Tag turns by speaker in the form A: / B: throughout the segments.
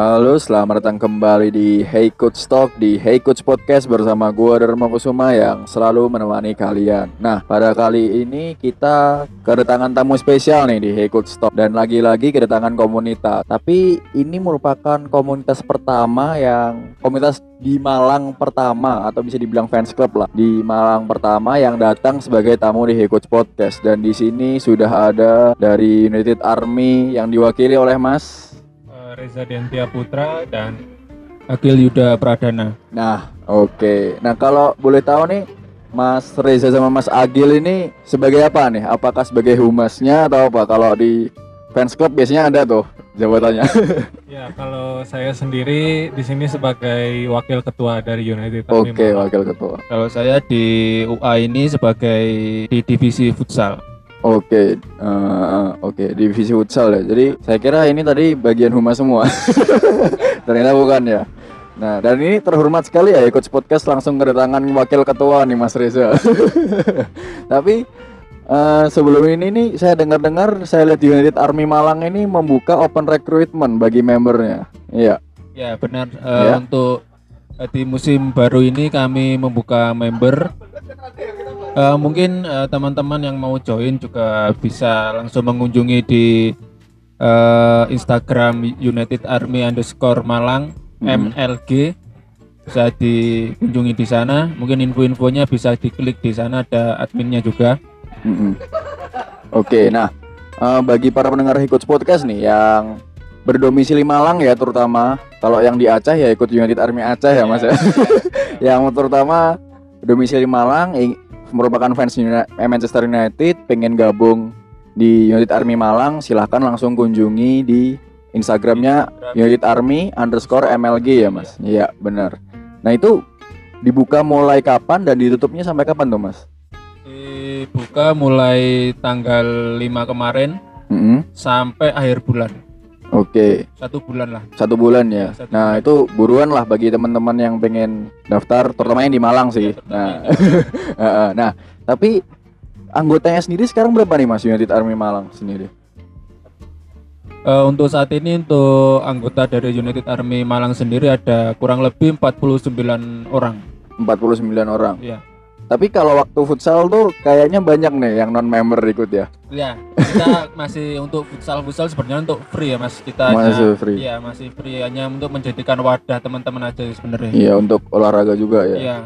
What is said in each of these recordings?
A: Halo, selamat datang kembali di Hey Coach Talk di Hey Coach Podcast bersama gue Dharma Kusuma yang selalu menemani kalian. Nah, pada kali ini kita kedatangan tamu spesial nih di Hey Coach Talk dan lagi-lagi kedatangan komunitas. Tapi ini merupakan komunitas pertama yang komunitas di Malang pertama atau bisa dibilang fans club lah di Malang pertama yang datang sebagai tamu di Hey Coach Podcast dan di sini sudah ada dari United Army yang diwakili oleh Mas
B: Reza Dentia Putra dan Akil Yuda Pradana.
A: Nah, oke. Okay. Nah, kalau boleh tahu nih, Mas Reza sama Mas Agil ini sebagai apa nih? Apakah sebagai humasnya atau apa? Kalau di fans club biasanya ada tuh jabatannya.
B: ya, kalau saya sendiri di sini sebagai wakil ketua dari United
A: Oke, okay, wakil ketua.
B: Kalau saya di UA ini sebagai di divisi futsal.
A: Oke, okay, uh, oke okay. divisi futsal ya. Jadi saya kira ini tadi bagian humas semua. Ternyata bukan ya. Nah, dan ini terhormat sekali ya ikut podcast langsung kedatangan wakil ketua nih Mas Reza. Tapi uh, sebelum ini nih saya dengar-dengar saya lihat United Army Malang ini membuka open recruitment bagi membernya. Iya.
B: Ya, benar uh, ya. untuk di musim baru ini kami membuka member Uh, mungkin teman eh, teman-teman yang mau join juga bisa langsung mengunjungi di uh, Instagram United Army underscore Malang hmm. MLG bisa dikunjungi di sana. Mungkin info-infonya bisa diklik di sana ada adminnya juga.
A: Hmm. Oke, okay, nah uh, bagi para pendengar ikut podcast nih yang berdomisili Malang ya terutama. Kalau yang di Aceh ya ikut United Army Aceh ya Mas ya. yang terutama domisili Malang merupakan fans Manchester United pengen gabung di United Army Malang silahkan langsung kunjungi di Instagramnya United Army underscore MLG ya mas. Iya benar. Nah itu dibuka mulai kapan dan ditutupnya sampai kapan tuh mas?
B: Dibuka mulai tanggal 5 kemarin mm -hmm. sampai akhir bulan
A: Oke.
B: Satu bulan lah.
A: Satu bulan ya. ya satu nah bulan. itu buruan lah bagi teman-teman yang pengen daftar, terutama yang di Malang sih. Ya, nah, nah tapi anggotanya sendiri sekarang berapa nih Mas United Army Malang sendiri?
B: Uh, untuk saat ini untuk anggota dari United Army Malang sendiri ada kurang lebih 49 orang.
A: 49 orang. Iya. Tapi kalau waktu futsal tuh kayaknya banyak nih yang non member ikut ya.
B: Iya, kita masih untuk futsal futsal sebenarnya untuk free ya Mas. Kita
A: masih hanya, free.
B: Iya, masih free hanya untuk menjadikan wadah teman-teman aja sebenarnya.
A: Iya, untuk olahraga juga ya. Iya.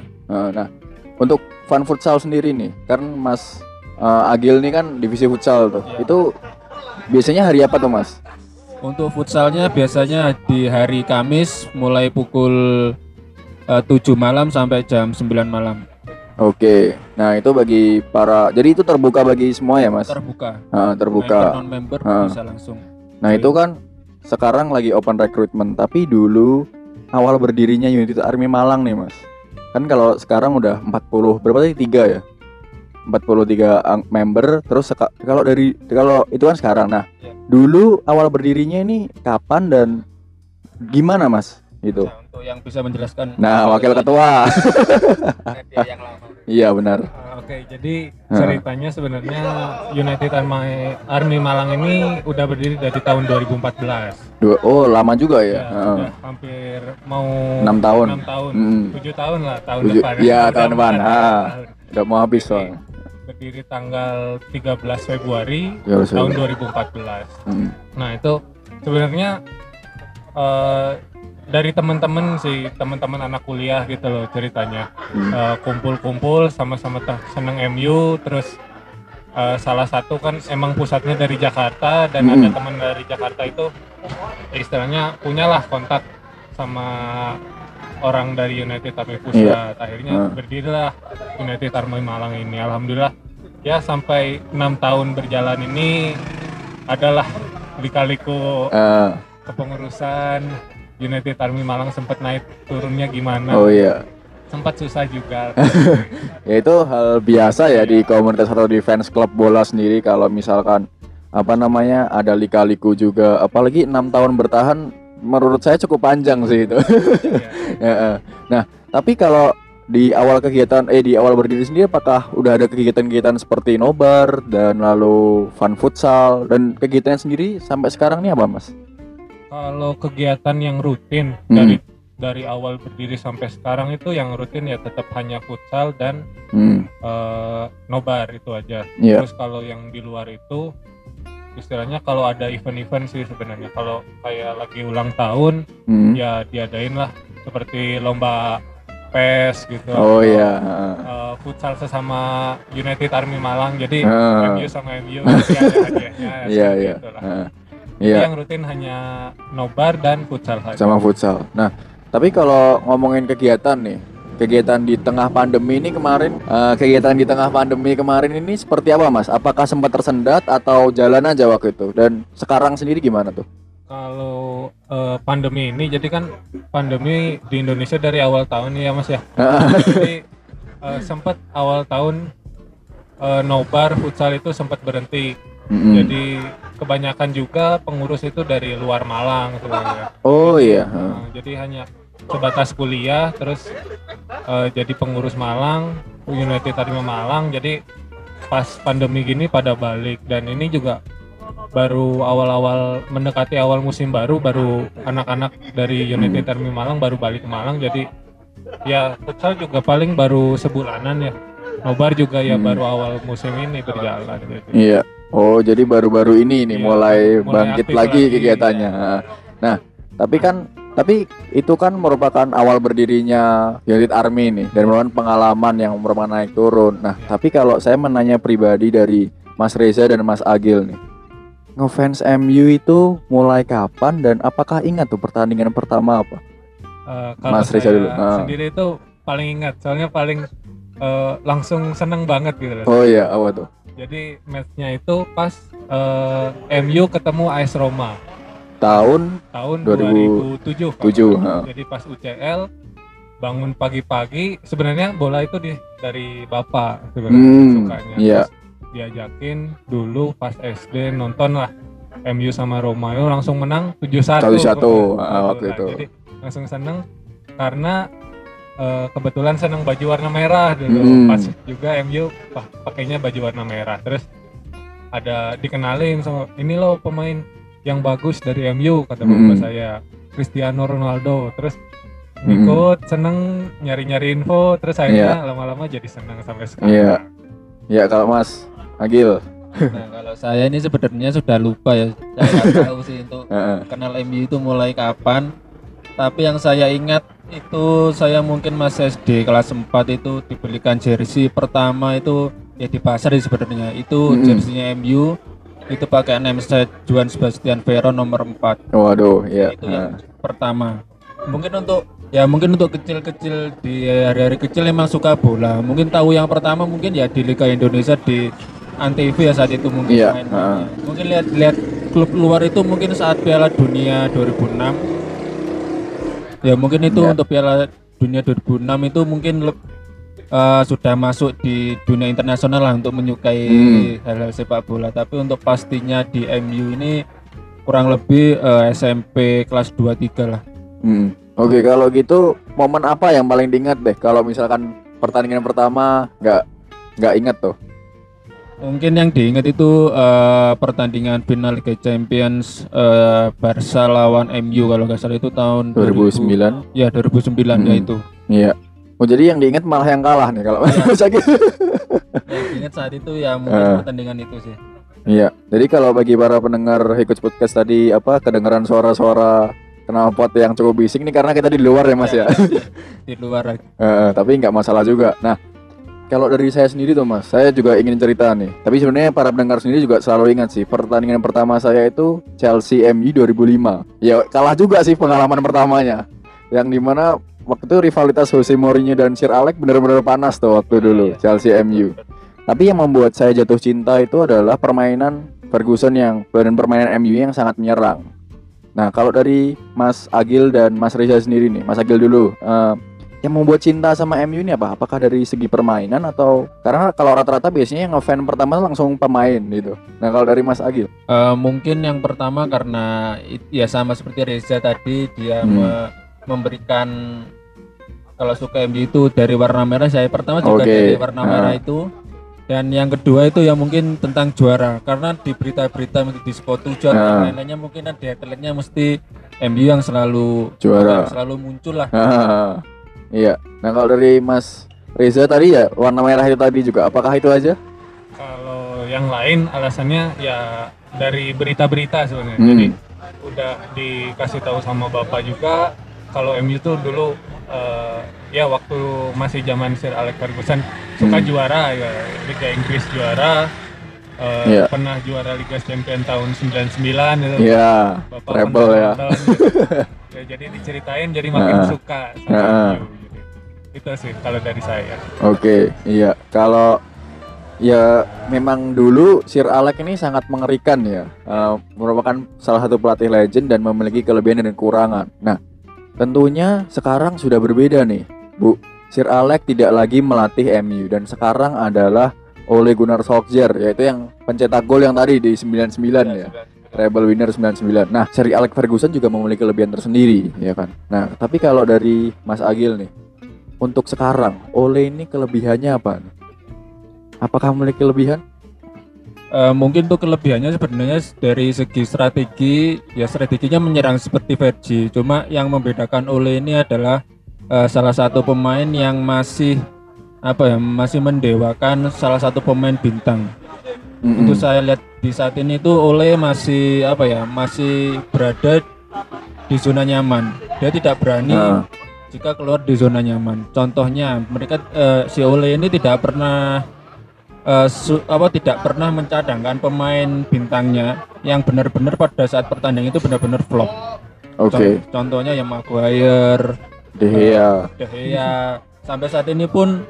A: Nah, untuk fun futsal sendiri nih, kan Mas uh, Agil nih kan divisi futsal tuh. Iya. Itu biasanya hari apa tuh Mas?
B: Untuk futsalnya biasanya di hari Kamis mulai pukul uh, eh, 7 malam sampai jam 9 malam.
A: Oke, nah itu bagi para, jadi itu terbuka bagi semua ya mas?
B: Terbuka.
A: Nah, terbuka.
B: Non member nah. bisa langsung.
A: Nah itu kan sekarang lagi open recruitment, tapi dulu awal berdirinya Unit Army Malang nih mas. Kan kalau sekarang udah 40 berapa tadi tiga ya? 43 member, terus kalau dari kalau itu kan sekarang. Nah, ya. dulu awal berdirinya ini kapan dan gimana mas? Itu.
B: Nah, untuk yang bisa menjelaskan.
A: Nah, wakil ketua. Iya benar.
B: Uh, Oke, okay, jadi ceritanya sebenarnya United Army, Army Malang ini udah berdiri dari tahun 2014.
A: Dua, oh lama juga ya? ya
B: uh. hampir mau
A: enam tahun.
B: Enam tahun, tujuh mm. tahun lah tahun
A: 7, depan. Iya tahun depan. Ah, udah mau habis soalnya.
B: Berdiri tanggal 13 Februari ya, tahun 2014. Mm. Nah itu sebenarnya uh, dari teman-teman sih teman-teman anak kuliah gitu loh ceritanya hmm. uh, kumpul-kumpul sama-sama seneng MU terus uh, salah satu kan emang pusatnya dari Jakarta dan hmm. ada teman dari Jakarta itu istilahnya punyalah kontak sama orang dari United Army Pusat yeah. akhirnya uh. berdirilah United Army Malang ini alhamdulillah ya sampai enam tahun berjalan ini adalah dikaliku uh. kepengurusan United Army Malang sempat naik turunnya gimana?
A: Oh iya.
B: Sempat susah juga.
A: ya itu hal biasa ya di komunitas atau di fans klub bola sendiri kalau misalkan apa namanya ada lika-liku juga apalagi enam tahun bertahan menurut saya cukup panjang sih itu. ya, nah tapi kalau di awal kegiatan eh di awal berdiri sendiri apakah udah ada kegiatan-kegiatan seperti nobar dan lalu fun futsal dan kegiatan sendiri sampai sekarang nih apa mas?
B: Kalau kegiatan yang rutin hmm. dari dari awal berdiri sampai sekarang itu yang rutin ya tetap hanya futsal dan hmm. uh, nobar itu aja. Yeah. Terus kalau yang di luar itu istilahnya kalau ada event-event sih sebenarnya kalau kayak lagi ulang tahun hmm. ya diadain lah seperti lomba PES gitu.
A: Oh iya.
B: Uh, futsal sesama United Army Malang. Jadi uh. MU sama MU ada hadiahnya. Iya iya. Iya. Yang rutin hanya nobar dan futsal
A: saja. Sama futsal. Nah, tapi kalau ngomongin kegiatan nih, kegiatan di tengah pandemi ini kemarin, uh, kegiatan di tengah pandemi kemarin ini seperti apa, Mas? Apakah sempat tersendat atau jalan aja waktu itu? Dan sekarang sendiri gimana tuh?
B: kalau uh, pandemi ini jadi kan pandemi di Indonesia dari awal tahun ya mas ya jadi uh, sempat awal tahun uh, nobar futsal itu sempat berhenti mm-hmm. jadi kebanyakan juga pengurus itu dari luar Malang sebenarnya
A: oh iya uh,
B: jadi hanya sebatas kuliah terus uh, jadi pengurus Malang United Arima Malang. Jadi pas pandemi gini pada balik. Dan ini juga baru awal-awal mendekati awal musim baru baru anak-anak dari United Army Malang baru balik ke Malang. Jadi ya futsal juga paling baru sebulanan ya. Nobar juga ya hmm. baru awal musim ini berjalan
A: jadi. iya oh jadi baru-baru ini ini iya, mulai, mulai bangkit lagi, lagi kegiatannya iya. nah tapi kan tapi itu kan merupakan awal berdirinya United Army nih dan merupakan pengalaman yang merupakan naik turun. Nah, tapi kalau saya menanya pribadi dari Mas Reza dan Mas Agil nih, ngefans MU itu mulai kapan dan apakah ingat tuh pertandingan pertama apa?
B: Uh, kalau Mas Reza dulu. Uh. Sendiri itu paling ingat, soalnya paling uh, langsung seneng banget gitu loh.
A: Oh iya, apa tuh?
B: Jadi matchnya itu pas uh, MU ketemu AS Roma.
A: Tahun
B: tahun 2007.
A: 7. Uh.
B: Jadi pas UCL bangun pagi-pagi sebenarnya bola itu di dari bapak sebenarnya hmm, sukanya.
A: Iya. Terus
B: diajakin dulu pas SD nonton lah MU sama Roma itu langsung menang 7-1
A: satu uh, waktu itu
B: jadi langsung seneng karena uh, kebetulan seneng baju warna merah dulu hmm. pas juga MU wah, pakainya baju warna merah terus ada dikenalin sama ini loh pemain yang bagus dari MU kata hmm. bapak saya Cristiano Ronaldo terus hmm. ikut seneng nyari-nyari info terus akhirnya yeah. lama-lama jadi seneng sampai sekarang.
A: Iya. Yeah. Ya kalau Mas Agil.
C: Nah kalau saya ini sebenarnya sudah lupa ya. Saya nggak tahu sih untuk kenal MU itu mulai kapan. Tapi yang saya ingat itu saya mungkin masih SD kelas 4 itu dibelikan jersey. Pertama itu ya di pasar sih sebenarnya. Itu mm -hmm. jerseynya MU itu pakai name set Juan Sebastian Veron nomor 4
A: waduh ya
C: itu yang pertama. Mungkin untuk ya mungkin untuk kecil-kecil di hari-hari kecil emang suka bola. Mungkin tahu yang pertama mungkin ya di Liga Indonesia di Antv ya saat itu mungkin
A: iya, main, uh.
C: mungkin lihat lihat klub luar itu mungkin saat Piala Dunia 2006 ya mungkin itu yeah. untuk Piala Dunia 2006 itu mungkin uh, sudah masuk di dunia internasional lah untuk menyukai hmm. hal-hal sepak bola tapi untuk pastinya di MU ini kurang lebih uh, eh, SMP kelas 2 3 lah.
A: Hmm. Oke, okay, kalau gitu momen apa yang paling diingat deh kalau misalkan pertandingan pertama nggak nggak ingat tuh?
C: Mungkin yang diingat itu uh, pertandingan final Liga Champions uh, Barca lawan MU kalau nggak salah itu tahun
A: 2009.
C: 2000, ya 2009 hmm. ya itu.
A: Iya. Oh jadi yang diingat malah yang kalah nih kalau ya.
C: yang diingat saat itu ya mungkin uh. pertandingan itu sih.
A: Iya. Jadi kalau bagi para pendengar ikut podcast tadi apa kedengaran suara-suara knalpot yang cukup bising nih karena kita di luar ya Mas ya.
C: di luar.
A: Uh, tapi nggak masalah juga. Nah, kalau dari saya sendiri tuh mas, saya juga ingin cerita nih. Tapi sebenarnya para pendengar sendiri juga selalu ingat sih pertandingan pertama saya itu Chelsea MU 2005. Ya kalah juga sih pengalaman pertamanya. Yang di mana waktu itu rivalitas Jose Mourinho dan Sir Alex benar-benar panas tuh waktu dulu Chelsea MU. Tapi yang membuat saya jatuh cinta itu adalah permainan Ferguson yang dan permainan MU yang sangat menyerang. Nah kalau dari Mas Agil dan Mas Reza sendiri nih, Mas Agil dulu. Uh, yang membuat cinta sama MU ini apa? Apakah dari segi permainan atau karena kalau rata-rata biasanya yang ngefan pertama langsung pemain gitu. Nah kalau dari Mas Agil?
C: Uh, mungkin yang pertama karena ya sama seperti Reza tadi dia hmm. me memberikan kalau suka MU itu dari warna merah saya pertama juga okay. dari warna uh. merah itu dan yang kedua itu ya mungkin tentang juara karena di berita-berita di spot tujuan nah. dan lain-lainnya mungkin ada headline mesti MU yang selalu
A: juara
C: yang selalu muncul lah
A: iya nah kalau dari Mas Reza tadi ya warna merah itu tadi juga apakah itu aja
B: kalau yang lain alasannya ya dari berita-berita sebenarnya hmm. jadi udah dikasih tahu sama bapak juga kalau MU tuh dulu uh, ya waktu masih zaman Sir Alex Ferguson suka hmm. juara ya Liga Inggris juara uh, yeah. pernah juara Liga Champion tahun 99 gitu.
A: Iya. Yeah. Treble ya.
B: gitu. ya. Jadi diceritain jadi makin uh, suka sama MU. Itu sih kalau dari saya.
A: Oke, okay, iya. Kalau ya memang dulu Sir Alex ini sangat mengerikan ya. Uh, merupakan salah satu pelatih legend dan memiliki kelebihan dan kekurangan. Nah, Tentunya sekarang sudah berbeda nih, Bu. Sir Alex tidak lagi melatih MU dan sekarang adalah Ole Gunnar Solskjaer yaitu yang pencetak gol yang tadi di 99 ya. ya. Treble winner 99. Nah, Sir Alex Ferguson juga memiliki kelebihan tersendiri, ya kan. Nah, tapi kalau dari Mas Agil nih, untuk sekarang Ole ini kelebihannya apa? Apakah memiliki kelebihan?
C: Uh, mungkin tuh kelebihannya sebenarnya dari segi strategi ya strateginya menyerang seperti Vergi cuma yang membedakan Ole ini adalah uh, salah satu pemain yang masih apa ya masih mendewakan salah satu pemain bintang mm-hmm. itu saya lihat di saat ini tuh Ole masih apa ya masih berada di zona nyaman dia tidak berani uh. Jika keluar di zona nyaman contohnya mereka uh, si Ole ini tidak pernah uh, su, apa tidak pernah mencadangkan pemain bintangnya yang benar-benar pada saat pertandingan itu benar-benar flop.
A: Oke. Okay.
C: Contohnya yang Maguire,
A: De Gea. Uh,
C: De Gea. Sampai saat ini pun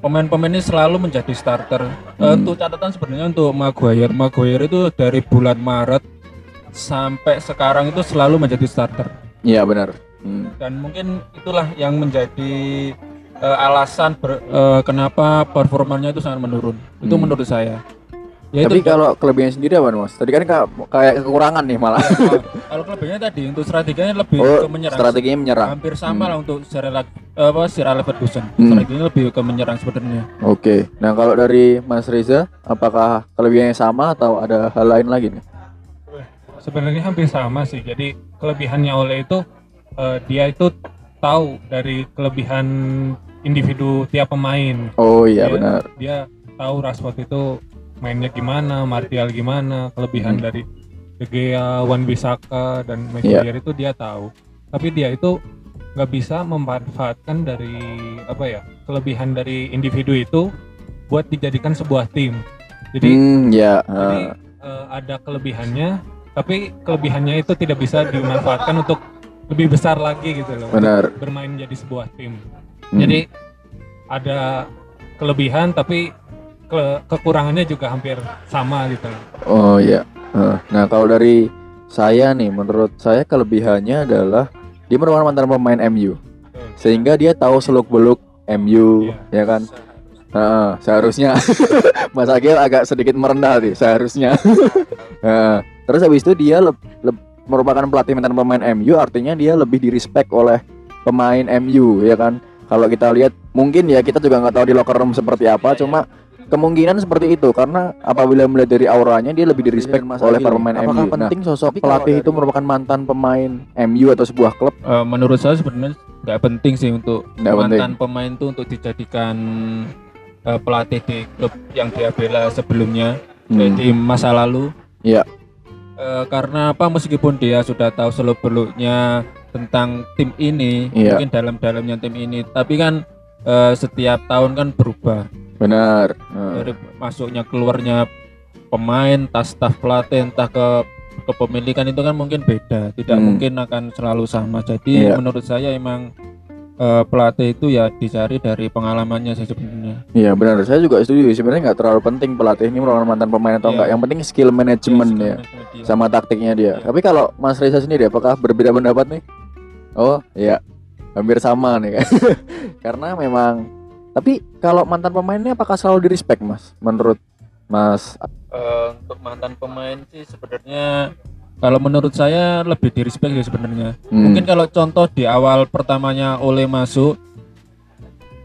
C: pemain-pemain ini selalu menjadi starter. Hmm. Uh, untuk catatan sebenarnya untuk Maguire, Maguire itu dari bulan Maret sampai sekarang itu selalu menjadi starter.
A: Iya benar.
C: Hmm. Dan mungkin itulah yang menjadi uh, alasan ber, uh, kenapa performanya itu sangat menurun. Hmm. Itu menurut saya.
A: Ya Tapi itu, kalau kelebihannya sendiri apa mas? Tadi kan kayak kekurangan nih malah.
C: kalau kelebihannya tadi untuk strateginya lebih
A: oh, ke menyerang. Strateginya menyerang.
C: Hampir sama hmm. lah untuk Sir apa Sir Alex Ferguson. Hmm. Strateginya lebih ke menyerang sebenarnya.
A: Oke. Okay. Nah kalau dari Mas Reza, apakah kelebihannya sama atau ada hal lain lagi nih?
B: Sebenarnya hampir sama sih. Jadi kelebihannya oleh itu uh, dia itu tahu dari kelebihan individu tiap pemain.
A: Oh iya dia, benar.
B: Dia tahu Rashford itu mainnya gimana, Martial gimana, kelebihan hmm. dari De Gea, Wan Bisaka dan Maguire yeah. itu dia tahu. Tapi dia itu nggak bisa memanfaatkan dari apa ya kelebihan dari individu itu buat dijadikan sebuah tim. Jadi. Yeah. Uh. jadi uh, ada kelebihannya, tapi kelebihannya itu tidak bisa dimanfaatkan untuk lebih besar lagi gitu loh.
A: Benar.
B: Bermain jadi sebuah tim. Hmm. Jadi ada kelebihan tapi ke kekurangannya juga hampir sama gitu.
A: Oh iya. Nah kalau dari saya nih, menurut saya kelebihannya adalah dia merupakan mantan pemain MU, sehingga dia tahu seluk beluk MU, yeah. ya kan. Nah, seharusnya Mas Agil agak sedikit merendah sih seharusnya. nah, terus habis itu dia le- le- merupakan pelatih mantan pemain MU, artinya dia lebih direspek oleh pemain MU, ya kan kalau kita lihat mungkin ya kita juga nggak tahu di locker room seperti apa cuma kemungkinan seperti itu karena apabila melihat dari auranya dia lebih di respect oleh para pemain Apakah MU. penting sosok pelatih itu merupakan mantan pemain MU atau sebuah klub?
C: Uh, menurut saya sebenarnya nggak penting sih untuk gak mantan penting. pemain itu untuk dijadikan uh, pelatih di klub yang dia bela sebelumnya hmm. di masa lalu.
A: Iya.
C: Uh, karena apa meskipun dia sudah tahu seluk beluknya tentang tim ini iya. mungkin dalam-dalamnya tim ini tapi kan uh, setiap tahun kan berubah
A: benar
C: uh. dari masuknya keluarnya pemain tas staf pelatih entah ke kepemilikan itu kan mungkin beda tidak hmm. mungkin akan selalu sama jadi iya. menurut saya emang uh, pelatih itu ya dicari dari pengalamannya sih sebenarnya.
A: Iya benar, saya juga setuju. Sebenarnya nggak terlalu penting pelatih ini merupakan mantan pemain atau iya. enggak. Yang penting skill management ya, skill ya, sama taktiknya dia. Iya. Tapi kalau Mas Reza sendiri, apakah berbeda pendapat nih? Oh iya, hampir sama nih kan. Karena memang, tapi kalau mantan pemainnya apakah selalu di respect mas? Menurut Mas?
C: Uh, untuk mantan pemain sih sebenarnya kalau menurut saya lebih di respect sih sebenarnya. Hmm. Mungkin kalau contoh di awal pertamanya Ole masuk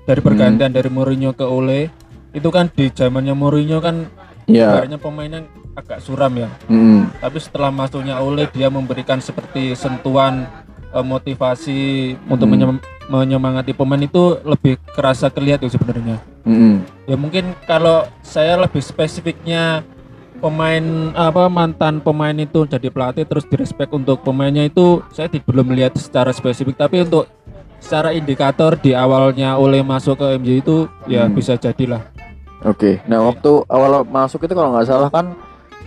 C: dari pergantian hmm. dari Mourinho ke Ole itu kan di zamannya Mourinho kan
A: yeah.
C: kayaknya pemainnya agak suram ya.
A: Mm.
C: Tapi setelah masuknya Ole dia memberikan seperti sentuhan uh, motivasi mm. untuk menyem menyemangati pemain itu lebih kerasa kelihatan sebenarnya.
A: Mm.
C: Ya mungkin kalau saya lebih spesifiknya pemain apa mantan pemain itu jadi pelatih terus direspek untuk pemainnya itu saya belum melihat secara spesifik tapi untuk secara indikator di awalnya oleh masuk ke MJ itu ya hmm. bisa jadilah.
A: Oke, okay. nah waktu awal masuk itu kalau nggak salah kan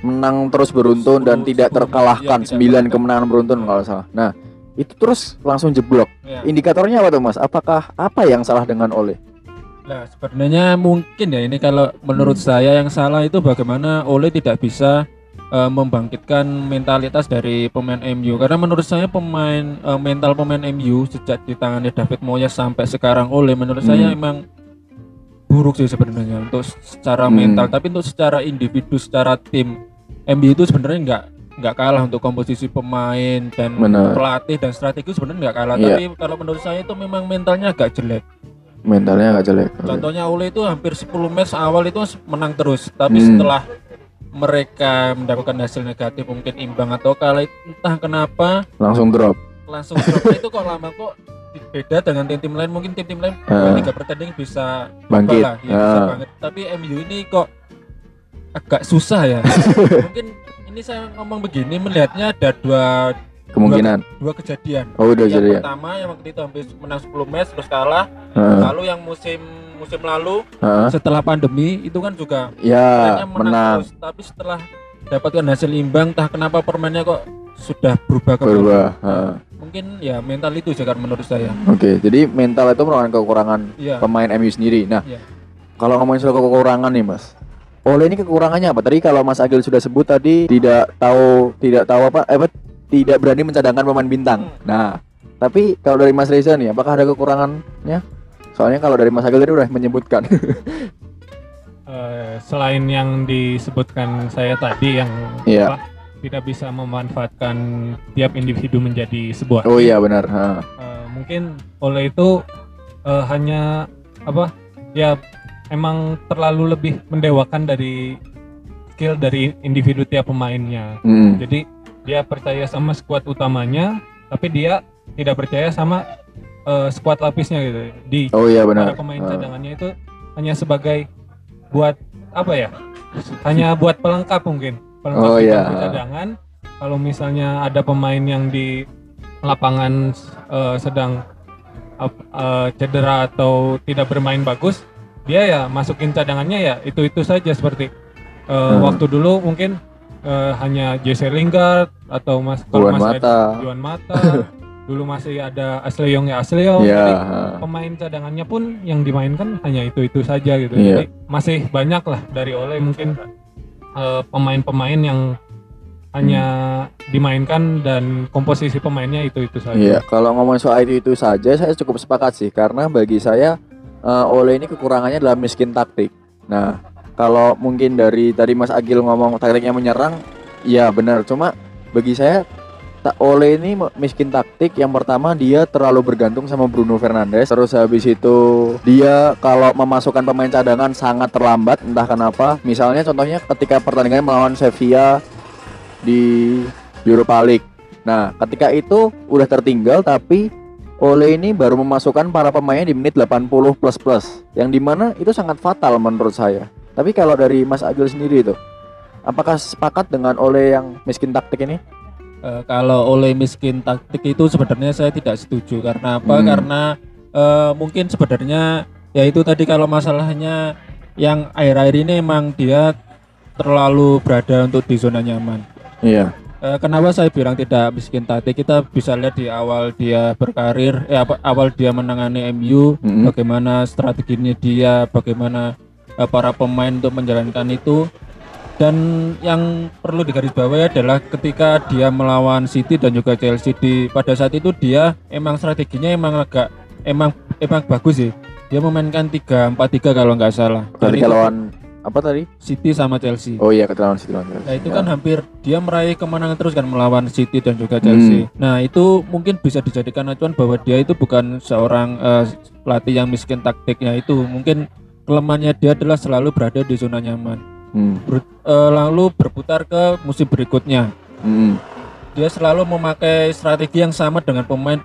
A: menang terus beruntun 10, dan tidak terkalahkan ya, 9 kemenangan beruntun kalau salah. Nah itu terus langsung jeblok. Ya. Indikatornya apa tuh mas? Apakah apa yang salah dengan Oleh?
C: Nah sebenarnya mungkin ya ini kalau menurut hmm. saya yang salah itu bagaimana Oleh tidak bisa uh, membangkitkan mentalitas dari pemain MU karena menurut saya pemain uh, mental pemain MU sejak ditangani David Moyes sampai sekarang Oleh menurut hmm. saya emang buruk sih sebenarnya untuk secara hmm. mental tapi untuk secara individu secara tim MU itu sebenarnya nggak nggak kalah untuk komposisi pemain dan Bener. pelatih dan strategi sebenarnya nggak kalah. Iya. Tapi kalau menurut saya itu memang mentalnya agak jelek.
A: Mentalnya agak jelek.
C: Contohnya Ole itu hampir 10 match awal itu menang terus, tapi hmm. setelah mereka mendapatkan hasil negatif mungkin imbang atau kalah entah kenapa
A: langsung drop.
C: Langsung drop itu kok lama kok beda dengan tim-tim lain mungkin tim-tim lain uh, tiga pertandingan bisa
A: bangkit lah,
C: ya, uh. bisa banget. Tapi MU ini kok agak susah ya. Mungkin ini saya ngomong begini melihatnya ada dua
A: kemungkinan
C: dua, dua kejadian.
A: Oh, udah
C: yang pertama yang waktu itu hampir menang 10 match terus kalah. Uh. Lalu yang musim musim lalu uh. setelah pandemi itu kan juga
A: ya menang, menang. Terus,
C: tapi setelah dapatkan hasil imbang entah kenapa permainnya kok sudah berubah
A: ke berubah. Uh.
C: Mungkin ya mental itu sih menurut saya.
A: Oke, okay, jadi mental itu merupakan kekurangan yeah. pemain MU sendiri. Nah, yeah. kalau ngomongin soal kekurangan nih, Mas Oleh ini kekurangannya apa? Tadi kalau Mas Agil sudah sebut tadi tidak tahu tidak tahu apa, eh, tidak berani mencadangkan pemain bintang. Hmm. Nah, tapi kalau dari Mas Reza nih, apakah ada kekurangannya? Soalnya kalau dari Mas Agil tadi udah menyebutkan.
B: uh, selain yang disebutkan saya tadi yang
A: yeah. apa,
B: tidak bisa memanfaatkan tiap individu menjadi sebuah.
A: Oh iya benar.
B: Uh, mungkin oleh itu uh, hanya apa? Ya emang terlalu lebih mendewakan dari skill dari individu tiap pemainnya. Hmm. Jadi dia percaya sama skuad utamanya, tapi dia tidak percaya sama uh, skuad lapisnya gitu. Di
A: oh, iya, benar.
B: para pemain uh. cadangannya itu hanya sebagai buat apa ya? Hanya buat pelengkap mungkin. Pelengkap
A: oh, iya.
B: cadangan. Kalau misalnya ada pemain yang di lapangan uh, sedang uh, cedera atau tidak bermain bagus, dia ya masukin cadangannya ya itu itu saja seperti uh, hmm. waktu dulu mungkin uh, hanya Jesse Lingard atau mas
A: masih Mata.
B: Juan Mata dulu masih ada Asleong ya Asleong yeah. jadi pemain cadangannya pun yang dimainkan hanya itu itu saja gitu yeah. jadi masih banyak lah dari oleh mungkin pemain pemain-pemain yang hanya hmm. dimainkan dan komposisi pemainnya itu itu saja.
A: Iya, kalau ngomong soal itu itu saja saya cukup sepakat sih karena bagi saya uh, Ole ini kekurangannya adalah miskin taktik. Nah, kalau mungkin dari tadi Mas Agil ngomong taktiknya menyerang, ya benar. Cuma bagi saya tak Ole ini miskin taktik. Yang pertama dia terlalu bergantung sama Bruno Fernandes. Terus habis itu dia kalau memasukkan pemain cadangan sangat terlambat entah kenapa. Misalnya contohnya ketika pertandingan melawan Sevilla di Europa League. Nah, ketika itu udah tertinggal tapi Ole ini baru memasukkan para pemainnya di menit 80 plus plus yang di mana itu sangat fatal menurut saya. Tapi kalau dari Mas Agil sendiri itu apakah sepakat dengan Ole yang miskin taktik ini?
C: Uh, kalau Ole miskin taktik itu sebenarnya saya tidak setuju. Karena apa? Hmm. karena uh, mungkin sebenarnya ya itu tadi kalau masalahnya yang air-air ini emang dia terlalu berada untuk di zona nyaman.
A: Iya
C: kenapa saya bilang tidak miskin tadi? Kita bisa lihat di awal dia berkarir, eh awal dia menangani MU, mm-hmm. bagaimana strateginya dia, bagaimana uh, para pemain untuk menjalankan itu. Dan yang perlu digarisbawahi adalah ketika dia melawan City dan juga Chelsea di pada saat itu dia emang strateginya emang agak emang emang bagus sih. Dia memainkan 3-4-3 kalau nggak salah.
A: Ketika lawan apa tadi?
C: City sama Chelsea.
A: Oh iya ketelawan City lawan Chelsea.
C: Nah itu ya. kan hampir dia meraih kemenangan terus kan melawan City dan juga Chelsea. Hmm. Nah itu mungkin bisa dijadikan acuan bahwa dia itu bukan seorang uh, pelatih yang miskin taktiknya itu mungkin kelemahannya dia adalah selalu berada di zona nyaman. Hmm. Ber, uh, lalu berputar ke musim berikutnya. Hmm. Dia selalu memakai strategi yang sama dengan pemain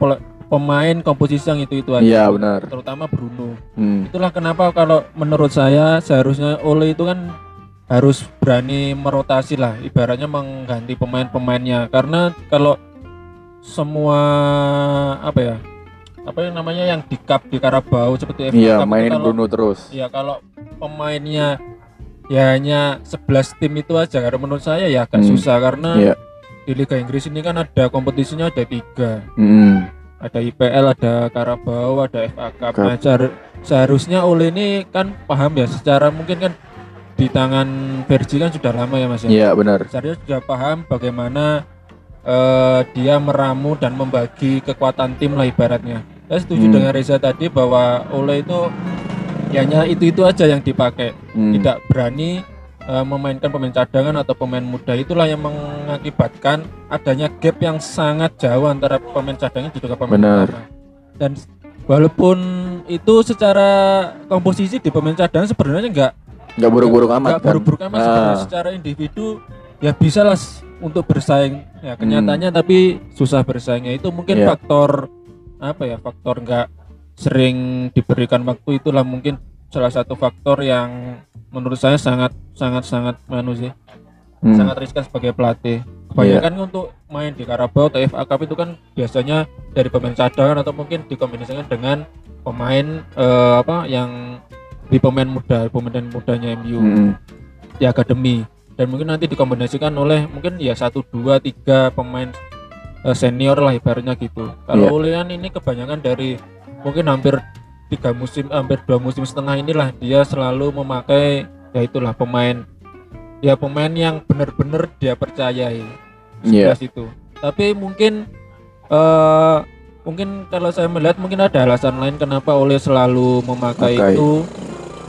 C: pemain komposisi yang itu itu aja.
A: Iya benar.
C: Terutama Bruno. Hmm. Itulah kenapa kalau menurut saya seharusnya Ole itu kan harus berani merotasi lah, ibaratnya mengganti pemain-pemainnya. Karena kalau semua apa ya apa yang namanya yang di cup di Karabau seperti
A: FA Iya, mainin kalau, Bruno terus.
C: Iya, kalau pemainnya ya hanya 11 tim itu aja karena menurut saya ya agak hmm. susah karena yeah. di Liga Inggris ini kan ada kompetisinya ada tiga. Hmm. Ada IPL, ada Karabau, ada FA Cup. Nah, seharusnya oleh ini kan paham ya secara mungkin kan di tangan Vergi kan sudah lama ya Mas ya.
A: Iya, benar.
C: Seharusnya sudah paham bagaimana uh, dia meramu dan membagi kekuatan tim lah ibaratnya saya setuju hmm. dengan Reza tadi bahwa Ole itu hanya itu itu aja yang dipakai hmm. tidak berani uh, memainkan pemain cadangan atau pemain muda itulah yang mengakibatkan adanya gap yang sangat jauh antara pemain cadangan dan juga pemain
A: Benar.
C: dan walaupun itu secara komposisi di pemain cadangan sebenarnya enggak
A: enggak buruk-buruk amat
C: enggak kan? buruk-buruk amat ah. secara individu ya bisa lah untuk bersaing ya kenyataannya hmm. tapi susah bersaingnya itu mungkin yeah. faktor apa ya faktor nggak sering diberikan waktu itulah mungkin salah satu faktor yang menurut saya sangat sangat sangat manu sih hmm. sangat riskan sebagai pelatih kebanyakan yeah. untuk main di Karabau atau FA Cup itu kan biasanya dari pemain cadangan atau mungkin dikombinasikan dengan pemain uh, apa yang di pemain muda pemain mudanya MU hmm. di akademi dan mungkin nanti dikombinasikan oleh mungkin ya satu dua tiga pemain uh, senior lah ibaratnya gitu. Kalau yeah. Ulian ini kebanyakan dari mungkin hampir tiga musim, hampir dua musim setengah inilah dia selalu memakai ya itulah pemain ya pemain yang benar-benar dia percayai
A: yeah.
C: itu. Tapi mungkin uh, mungkin kalau saya melihat mungkin ada alasan lain kenapa Oleh selalu memakai okay. itu.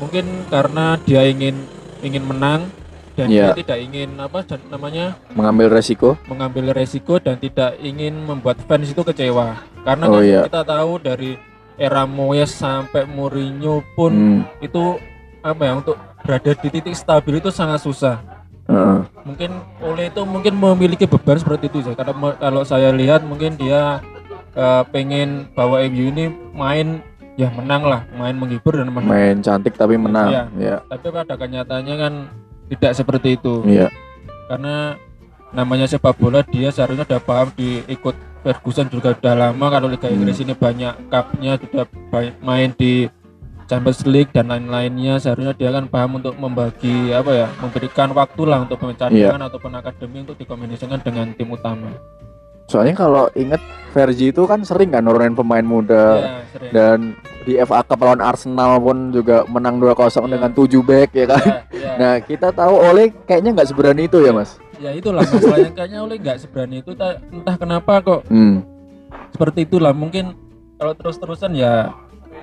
C: Mungkin karena dia ingin ingin menang dan yeah. dia tidak ingin apa namanya
A: mengambil resiko
C: mengambil resiko dan tidak ingin membuat fans itu kecewa karena oh, kan yeah. kita tahu dari era Moyes sampai Mourinho pun hmm. itu apa ya untuk berada di titik stabil itu sangat susah uh. mungkin oleh itu mungkin memiliki beban seperti itu ya karena kalau saya lihat mungkin dia uh, pengen bawa MU ini main ya menang lah main menghibur dan
A: menang. main cantik tapi menang ya, ya.
C: tapi pada kenyataannya kan tidak seperti itu
A: iya
C: karena namanya sepak bola dia seharusnya udah paham di ikut Ferguson juga udah lama kalau Liga. Inggris hmm. ini banyak cupnya sudah main di Champions League dan lain-lainnya seharusnya dia kan paham untuk membagi apa ya memberikan waktu lah untuk pemain cadangan yeah. ataupun akademi untuk dikombinasikan dengan tim utama
A: soalnya kalau inget Vergi itu kan sering kan nurunin pemain muda ya, dan di FA Cup lawan Arsenal pun juga menang 2-0 ya. dengan 7 back ya kan. Ya, ya. Nah, kita tahu Oleh kayaknya nggak seberani itu ya, Mas.
C: Ya itulah masalahnya kayaknya Oleh nggak seberani itu entah kenapa kok. Hmm. Seperti itulah mungkin kalau terus-terusan ya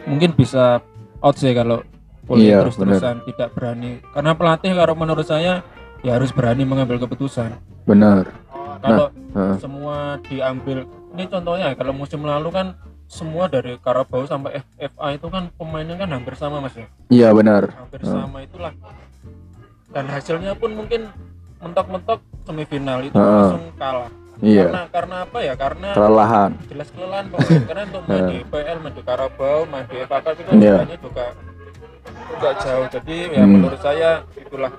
C: mungkin bisa out sih kalau Oleh iya, terus-terusan tidak berani. Karena pelatih kalau menurut saya ya harus berani mengambil keputusan.
A: Benar
C: kalau nah, semua diambil ini contohnya kalau musim lalu kan semua dari Karabau sampai FA itu kan pemainnya kan hampir sama mas ya
A: iya benar
C: hampir uh. sama itulah dan hasilnya pun mungkin mentok-mentok semifinal itu uh. langsung kalah
A: Iya.
C: Karena karena apa ya? Karena
A: kelelahan.
C: Jelas kelelahan pemain. karena untuk main di PL, main di Karabau, main di FA Cup itu yeah. juga juga jauh. Jadi ya hmm. menurut saya itulah.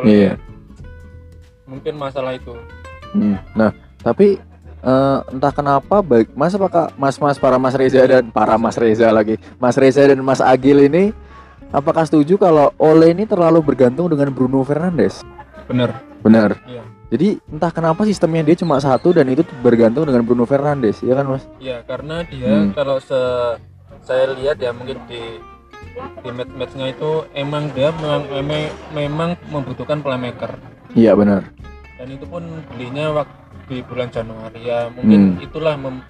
A: Iya.
C: Mungkin masalah itu.
A: Hmm. Nah, tapi uh, entah kenapa baik Mas apakah Mas-mas para Mas Reza dan para Mas Reza lagi, Mas Reza dan Mas Agil ini apakah setuju kalau Ole ini terlalu bergantung dengan Bruno Fernandes?
C: Benar.
A: Benar. Iya. Jadi entah kenapa sistemnya dia cuma satu dan itu bergantung dengan Bruno Fernandes, ya kan Mas?
C: Iya, karena dia hmm. kalau se saya lihat ya mungkin di di match-matchnya itu emang dia memang, memang membutuhkan playmaker.
A: Iya benar
C: dan itu pun belinya waktu di bulan Januari ya mungkin hmm. itulah mem,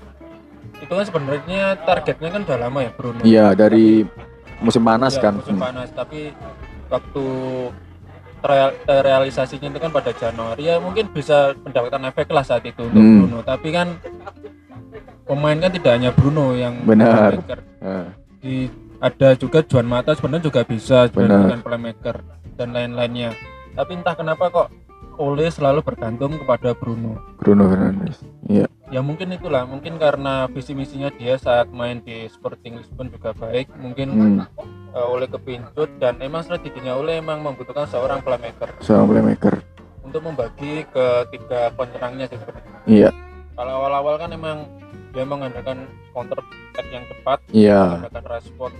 C: itu kan sebenarnya targetnya kan udah lama ya Bruno
A: iya dari tapi, musim panas ya, kan
C: musim hmm. panas tapi waktu terrealisasinya itu kan pada Januari ya mungkin bisa mendapatkan efek lah saat itu untuk hmm. Bruno. Tapi kan pemain kan tidak hanya Bruno yang
A: benar.
C: uh. di ada juga Juan Mata sebenarnya juga bisa dengan playmaker dan lain-lainnya. Tapi entah kenapa kok Ole selalu bergantung kepada Bruno.
A: Bruno Fernandes. Iya.
C: Ya mungkin itulah, mungkin karena visi misinya dia saat main di Sporting Lisbon juga baik, mungkin hmm. uh, Ole kepincut dan emang strateginya Ole emang membutuhkan seorang playmaker.
A: Seorang playmaker.
C: Untuk membagi ke tiga penyerangnya sih
A: Iya.
C: Kalau awal-awal kan emang dia mengandalkan counter attack yang cepat,
A: iya.
C: mengandalkan Rashford,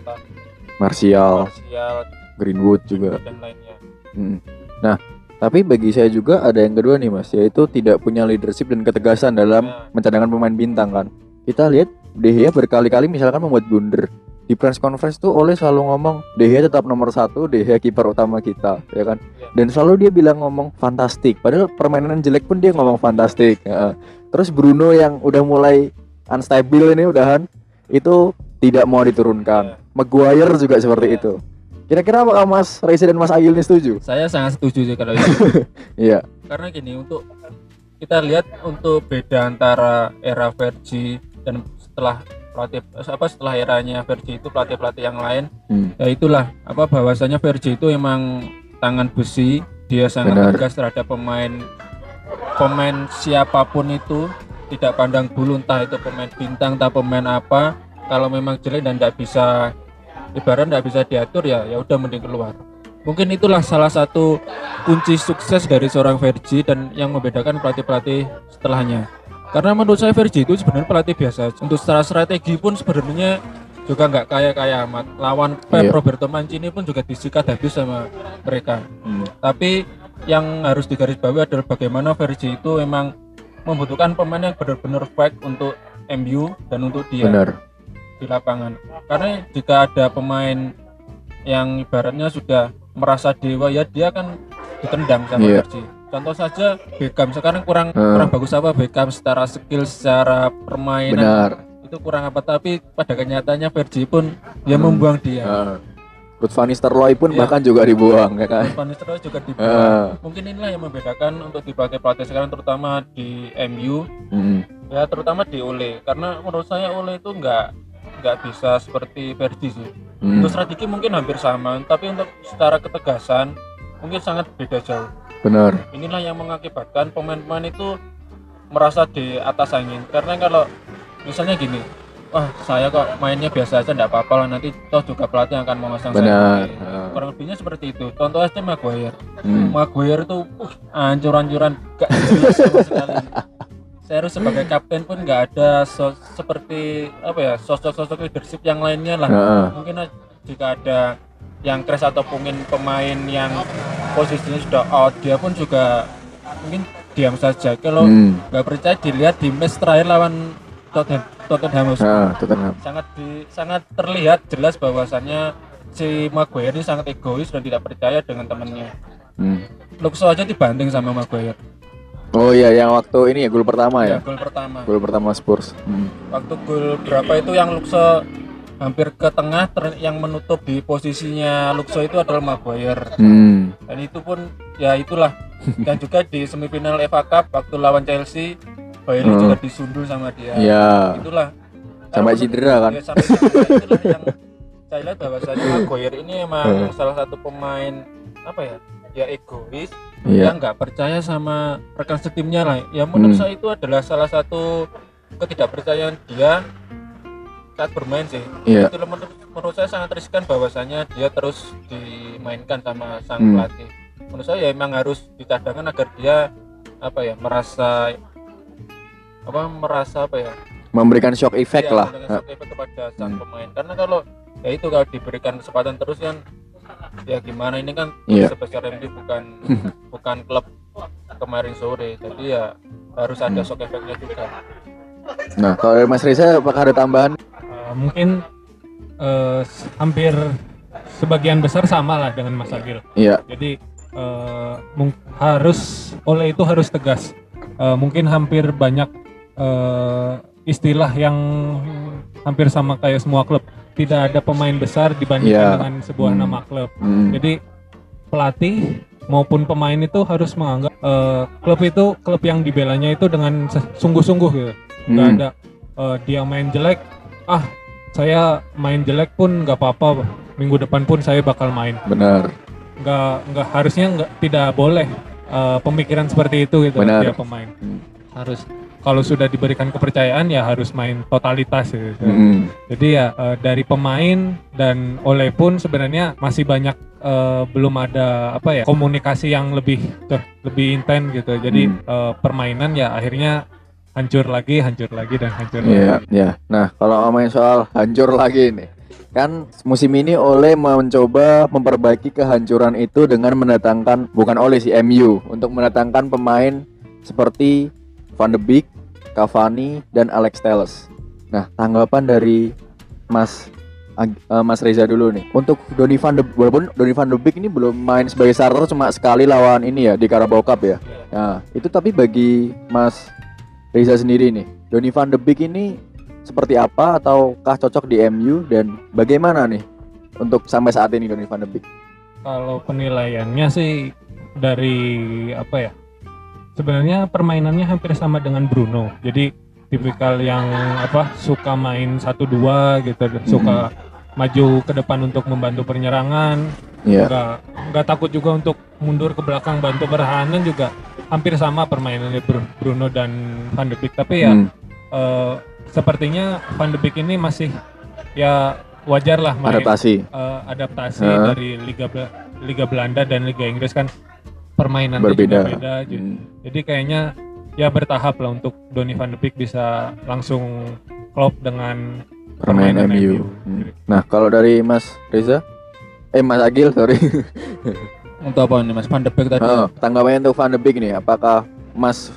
A: Martial,
C: Martial,
A: Greenwood juga
C: dan lainnya.
A: Hmm. Nah, tapi bagi saya juga ada yang kedua nih mas, yaitu tidak punya leadership dan ketegasan dalam ya. mencadangkan pemain bintang kan. Kita lihat De Gea berkali-kali misalkan membuat blunder di press conference tuh oleh selalu ngomong De Gea tetap nomor satu, De Gea kiper utama kita, ya kan. Ya. Dan selalu dia bilang ngomong fantastik, padahal permainan jelek pun dia ngomong fantastik. Ya. Terus Bruno yang udah mulai unstable ini udahan itu tidak mau diturunkan. Ya. Maguire juga seperti itu. Kira-kira apakah Mas Reza dan Mas Agil ini setuju?
C: Saya sangat setuju sih kalau itu.
A: Iya.
C: Karena gini untuk kita lihat untuk beda antara era Vergi dan setelah pelatih apa setelah eranya Vergi itu pelatih-pelatih yang lain hmm. ya itulah apa bahwasanya Vergi itu emang tangan besi dia sangat Benar. tegas terhadap pemain pemain siapa pun itu tidak pandang bulu entah itu pemain bintang atau pemain apa kalau memang jelek dan tidak bisa ibarat nggak bisa diatur ya ya udah mending keluar. Mungkin itulah salah satu kunci sukses dari seorang Vergi dan yang membedakan pelatih-pelatih setelahnya. Karena menurut saya Vergi itu sebenarnya pelatih biasa. Untuk secara strategi pun sebenarnya juga nggak kaya kaya amat. Lawan Pep yeah. Roberto Mancini pun juga disikat habis sama mereka. Hmm. tapi yang harus digarisbawahi adalah bagaimana Vergi itu memang membutuhkan pemain yang benar-benar baik untuk MU dan untuk dia.
A: Benar
C: di lapangan. Karena jika ada pemain yang ibaratnya sudah merasa dewa ya dia akan ditendang sama yeah. Persi. Contoh saja Beckham sekarang kurang uh. kurang bagus apa Beckham secara skill, secara permainan
A: Benar.
C: itu kurang apa tapi pada kenyataannya Vergi pun dia hmm. membuang dia. Uh.
A: Ruth Van Nistelrooy pun yeah. bahkan juga dibuang ya kan.
C: Ruth Van Nistelrooy juga dibuang. Uh. Mungkin inilah yang membedakan untuk di pelatih-pelatih sekarang terutama di MU. Mm. Ya terutama di Ole karena menurut saya Ole itu enggak nggak bisa seperti Verdi sih. Hmm. Untuk strategi mungkin hampir sama, tapi untuk secara ketegasan mungkin sangat beda jauh.
A: Benar.
C: Inilah yang mengakibatkan pemain-pemain itu merasa di atas angin. Karena kalau misalnya gini, wah saya kok mainnya biasa aja nggak apa-apa lah nanti toh juga pelatih akan memasang
A: Benar.
C: saya. Kurang lebihnya seperti itu. Contoh aja Maguire. Hmm. Maguire itu uh, ancur-ancuran gak jelas sama sekali. saya harus sebagai kapten pun nggak ada so seperti apa ya sosok-sosok leadership yang lainnya lah uh. mungkin jika ada yang crash atau mungkin pemain yang posisinya sudah out dia pun juga mungkin diam saja kalau hmm. nggak hmm. percaya dilihat di match terakhir lawan Tottenham Tottenham, uh, Tottenham. sangat di, sangat terlihat jelas bahwasannya si Maguire ini sangat egois dan tidak percaya dengan temannya hmm. Luxo aja dibanting sama Maguire
A: Oh iya, yang waktu ini ya gol pertama ya?
C: ya gol pertama.
A: Gol pertama Spurs. Hmm.
C: Waktu gol berapa itu yang Luxo hampir ke tengah yang menutup di posisinya Luxo itu adalah Maguire. Hmm. Dan itu pun ya itulah. Dan juga di semifinal FA Cup waktu lawan Chelsea, Bailey hmm. juga disundul sama dia.
A: Iya.
C: Itulah.
A: Sampai cedera kan? Ya, sampai
C: cedera itulah yang saya lihat bahwa Maguire ini emang hmm. salah satu pemain apa ya? Ya egois, yeah. dia nggak percaya sama rekan setimnya lah ya menurut hmm. saya itu adalah salah satu ketidakpercayaan dia saat bermain sih yeah. itu menurut, menurut saya sangat riskan bahwasanya dia terus dimainkan sama sang hmm. pelatih menurut saya ya emang harus dicadangkan agar dia apa ya merasa apa merasa apa ya
A: memberikan shock effect ya, lah
C: shock effect kepada sang hmm. pemain karena kalau ya itu kalau diberikan kesempatan terus kan ya gimana? Ini kan yeah. sebesar MU bukan bukan klub kemarin sore. Jadi ya harus ada hmm. shock efeknya juga.
A: Nah kalau Mas Reza apakah ada tambahan?
B: Uh, mungkin uh, hampir sebagian besar sama lah dengan Mas Agil.
A: Iya. Yeah.
B: jadi uh, harus oleh itu harus tegas. Uh, mungkin hampir banyak uh, istilah yang hampir sama kayak semua klub tidak ada pemain besar dibandingkan yeah. dengan sebuah hmm. nama klub. Hmm. Jadi pelatih maupun pemain itu harus menganggap uh, klub itu klub yang dibelanya itu dengan sungguh-sungguh gitu. Hmm. Gak ada uh, dia main jelek, ah saya main jelek pun nggak apa-apa minggu depan pun saya bakal main
A: benar
B: nggak nggak harusnya nggak tidak boleh uh, pemikiran seperti itu gitu
A: benar.
B: dia pemain hmm. harus kalau sudah diberikan kepercayaan ya harus main totalitas gitu. Hmm. Jadi ya uh, dari pemain dan oleh pun sebenarnya masih banyak uh, belum ada apa ya komunikasi yang lebih lebih intens gitu. Jadi hmm. uh, permainan ya akhirnya hancur lagi, hancur lagi dan hancur
A: yeah, lagi. Iya, yeah. Nah, kalau ngomongin soal hancur lagi nih. Kan musim ini oleh mencoba memperbaiki kehancuran itu dengan mendatangkan bukan oleh si MU untuk mendatangkan pemain seperti Van de Beek, Cavani dan Alex Telles. Nah, tanggapan dari Mas uh, Mas Reza dulu nih. Untuk Donny van de walaupun Donny van de Beek ini belum main sebagai starter cuma sekali lawan ini ya di Carabao Cup ya. Nah, itu tapi bagi Mas Reza sendiri nih, Donny van de Beek ini seperti apa ataukah cocok di MU dan bagaimana nih untuk sampai saat ini Donny van de Beek?
B: Kalau penilaiannya sih dari apa ya? Sebenarnya permainannya hampir sama dengan Bruno. Jadi tipikal yang apa suka main satu dua gitu, suka hmm. maju ke depan untuk membantu penyerangan. Yeah. Nggak, nggak takut juga untuk mundur ke belakang bantu pertahanan juga hampir sama permainannya Bruno dan Van de Beek tapi ya hmm. uh, sepertinya Van de Beek ini masih ya wajar lah
A: main, adaptasi
B: uh, adaptasi uh. dari Liga Liga Belanda dan Liga Inggris kan permainan berbeda. beda hmm. jadi kayaknya ya bertahap lah untuk Donny Van de Beek bisa langsung klop dengan
A: permainan, permainan MU. MU. Hmm. Nah kalau dari Mas Reza, eh Mas Agil sorry,
C: Untuk apa nih Mas Van de Beek tadi? Oh,
A: tanggapannya untuk Van de Beek nih, apakah Mas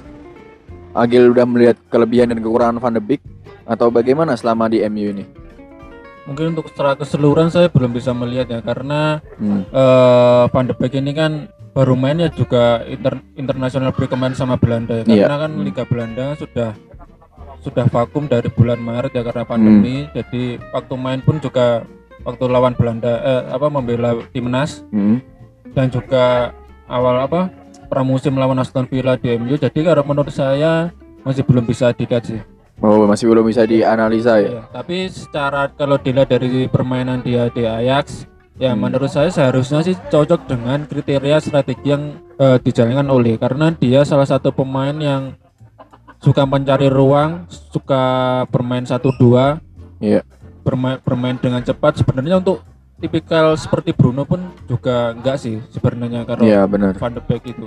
A: Agil udah melihat kelebihan dan kekurangan Van de Beek atau bagaimana selama di MU ini?
C: Mungkin untuk secara keseluruhan saya belum bisa melihat ya karena hmm. uh, Van de Beek ini kan baru mainnya juga inter, internasional break kemarin sama Belanda ya. Karena yeah. kan Liga Belanda sudah sudah vakum dari bulan Maret ya karena pandemi. Hmm. Jadi waktu main pun juga waktu lawan Belanda eh, apa membela timnas. Hmm dan juga awal apa pramusim lawan Aston Villa di MU jadi kalau menurut saya masih belum bisa dilihat sih
A: Oh masih belum bisa dianalisa ya. Iya,
C: tapi secara kalau dilihat dari permainan dia di Ajax, ya hmm. menurut saya seharusnya sih cocok dengan kriteria strategi yang uh, dijalankan oleh karena dia salah satu pemain yang suka mencari ruang, suka bermain satu dua, yeah. bermain bermain dengan cepat. Sebenarnya untuk tipikal seperti Bruno pun juga enggak sih sebenarnya kalau
A: ya, bener.
C: Van de Beek itu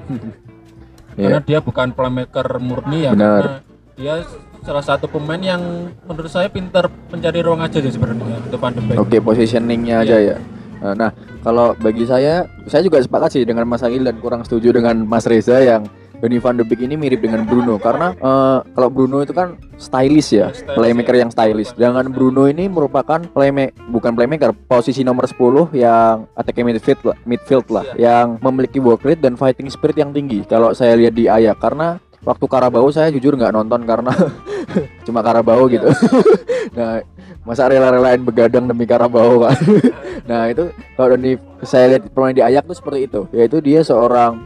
C: iya. karena dia bukan playmaker murni ya bener. karena dia salah satu pemain yang menurut saya pintar mencari ruang aja sih sebenarnya untuk Van de Beek
A: oke okay, positioningnya aja iya. ya nah kalau bagi saya saya juga sepakat sih dengan Mas Agil dan kurang setuju dengan Mas Reza yang Donny van de Beek ini mirip dengan Bruno karena uh, kalau Bruno itu kan stylish ya, stylish, playmaker ya. yang stylish. Jangan Bruno ini merupakan playmaker bukan playmaker, posisi nomor 10 yang attack midfield lah, midfield lah yeah. yang memiliki work rate dan fighting spirit yang tinggi. Kalau saya lihat di Ayak karena waktu Karabau saya jujur nggak nonton karena cuma Karabau gitu. nah, masa rela-relain begadang demi Karabau kan. nah, itu kalau di saya lihat pemain di Ayak tuh seperti itu, yaitu dia seorang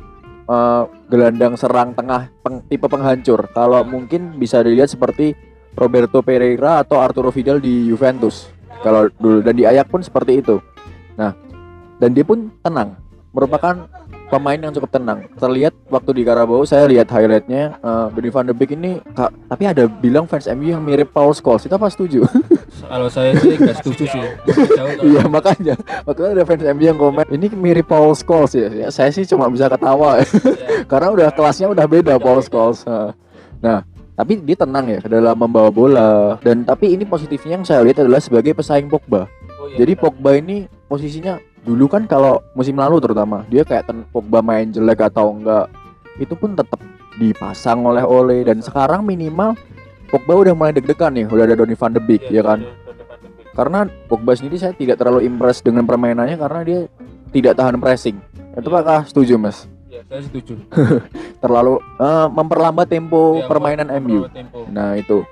A: uh, gelandang serang tengah peng, tipe penghancur. Kalau mungkin bisa dilihat seperti Roberto Pereira atau Arturo Vidal di Juventus. Kalau dulu dan di Ayak pun seperti itu. Nah, dan dia pun tenang. Merupakan pemain yang cukup tenang. Terlihat waktu di Karabau saya lihat highlightnya uh, Donny van de Beek ini kak, tapi ada bilang fans MU yang mirip Paul Scholes. Itu apa setuju?
C: Kalau saya sih nggak setuju sih.
A: Iya makanya makanya ada fans MU yang komen ini mirip Paul Scholes ya. ya saya sih cuma bisa ketawa ya. Karena udah kelasnya udah beda Paul Scholes. Nah, tapi dia tenang ya dalam membawa bola dan tapi ini positifnya yang saya lihat adalah sebagai pesaing Pogba. Oh, iya, Jadi Pogba ini posisinya dulu kan kalau musim lalu terutama dia kayak ten Pogba main jelek atau enggak itu pun tetap dipasang oleh Ole dan sekarang minimal Pogba udah mulai deg-degan nih udah ada Donny van de Beek ya, ya kan karena Pogba sendiri saya tidak terlalu impress dengan permainannya karena dia tidak tahan pressing itu ya. apakah setuju mas?
C: Ya, saya setuju.
A: terlalu uh, memperlambat tempo ya, permainan MU. Tempo. Nah itu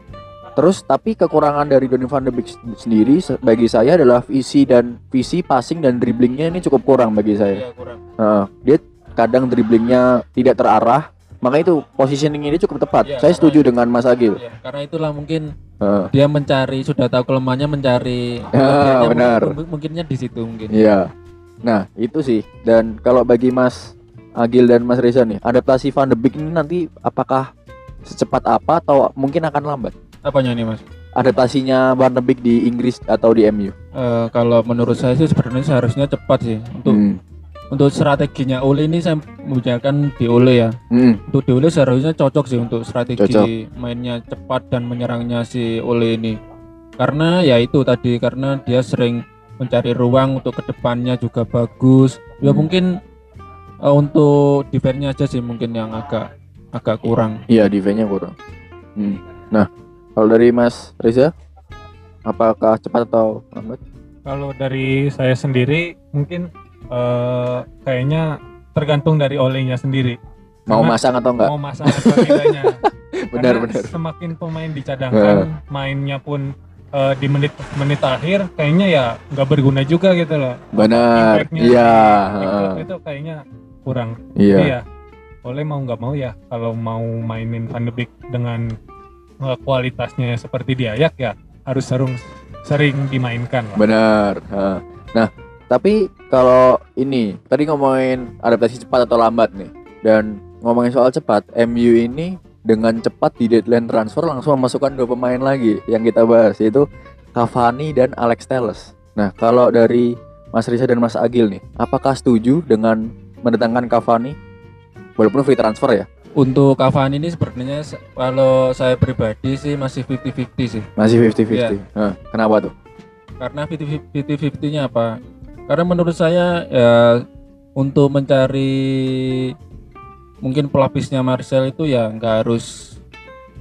A: Terus tapi kekurangan dari Donny van de Beek sendiri bagi saya adalah visi dan visi passing dan dribblingnya ini cukup kurang bagi saya. Iya, kurang. Uh, dia kadang dribblingnya tidak terarah, Maka itu positioning ini cukup tepat. Ya, Saya setuju dengan Mas Agil. Ya,
C: karena itulah mungkin uh. dia mencari sudah tahu kelemahannya mencari.
A: Ya, benar.
C: Mungkin, mungkinnya di situ mungkin.
A: Iya. Nah itu sih. Dan kalau bagi Mas Agil dan Mas Reza nih, adaptasi Van de Beek ini nanti apakah secepat apa atau mungkin akan lambat?
C: Apanya nih Mas?
A: adaptasinya Beek di Inggris atau di MU? Uh,
C: eh, kalau menurut saya sih sebenarnya seharusnya cepat sih untuk hmm. untuk strateginya Ole ini saya membicarakan di Ole ya. Hmm. Untuk di Ole seharusnya cocok sih untuk strategi cocok. mainnya cepat dan menyerangnya si Ole ini. Karena ya itu tadi karena dia sering mencari ruang untuk ke depannya juga bagus. Ya hmm. mungkin uh, untuk defense-nya aja sih mungkin yang agak agak kurang.
A: Iya, defense-nya kurang. Hmm. Nah, kalau dari Mas Reza, apakah cepat atau lambat?
B: Kalau dari saya sendiri mungkin uh, kayaknya tergantung dari olehnya sendiri.
A: Mau Karena masang atau enggak?
B: Mau masang atau tidaknya.
A: benar benar.
B: Semakin pemain dicadangkan, uh. mainnya pun uh, di menit menit akhir kayaknya ya nggak berguna juga gitu loh.
A: Benar. Iya.
B: Uh. Itu kayaknya kurang. Iya. Ya, oleh mau nggak mau ya kalau mau mainin Van de Beek dengan kualitasnya seperti di Ayak ya harus sering sering dimainkan
A: lah. Benar. Nah, tapi kalau ini tadi ngomongin adaptasi cepat atau lambat nih dan ngomongin soal cepat, MU ini dengan cepat di deadline transfer langsung memasukkan dua pemain lagi yang kita bahas yaitu Cavani dan Alex Telles. Nah, kalau dari Mas Risa dan Mas Agil nih, apakah setuju dengan mendatangkan Cavani walaupun free transfer ya?
C: Untuk Cavani ini sepertinya kalau saya pribadi sih masih 50-50 sih.
A: Masih 50-50. Ya. Kenapa tuh?
C: Karena 50-50-nya apa? Karena menurut saya ya untuk mencari mungkin pelapisnya Marcel itu ya nggak harus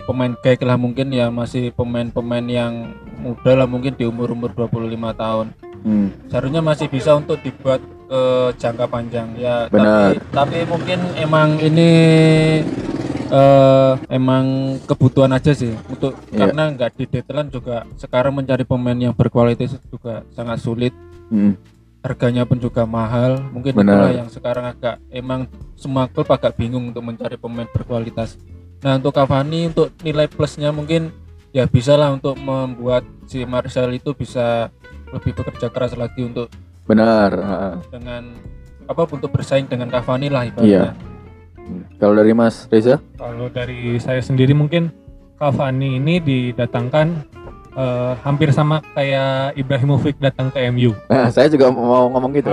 C: pemain kayak lah mungkin ya masih pemain-pemain yang muda lah mungkin di umur-umur 25 tahun. Hmm. Seharusnya masih bisa untuk dibuat ke jangka panjang ya
A: Benar.
C: tapi tapi mungkin emang ini uh, emang kebutuhan aja sih untuk yeah. karena nggak di detailan juga sekarang mencari pemain yang berkualitas juga sangat sulit hmm. harganya pun juga mahal mungkin Benar. itulah yang sekarang agak emang semua klub agak bingung untuk mencari pemain berkualitas nah untuk Cavani untuk nilai plusnya mungkin ya bisa lah untuk membuat si Marcel itu bisa lebih bekerja keras lagi untuk
A: Benar.
C: Dengan apa untuk bersaing dengan Cavani lah ibaratnya. Iya.
A: Kalau dari Mas Reza?
B: Kalau dari saya sendiri mungkin Cavani ini didatangkan uh, hampir sama kayak Ibrahimovic datang ke MU.
A: Nah, saya juga mau ngomong gitu.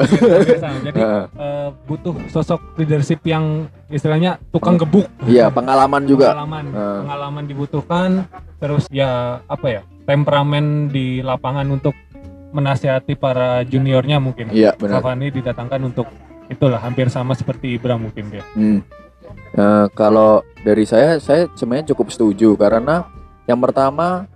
B: Jadi uh, butuh sosok leadership yang istilahnya tukang gebuk.
A: Iya, pengalaman juga.
B: Pengalaman, uh. pengalaman dibutuhkan. Terus ya apa ya? Temperamen di lapangan untuk menasihati para juniornya mungkin.
A: Iya, benar.
B: Cavani didatangkan untuk itulah hampir sama seperti Ibra mungkin dia.
A: Hmm. Uh, kalau dari saya, saya sebenarnya cukup setuju karena yang pertama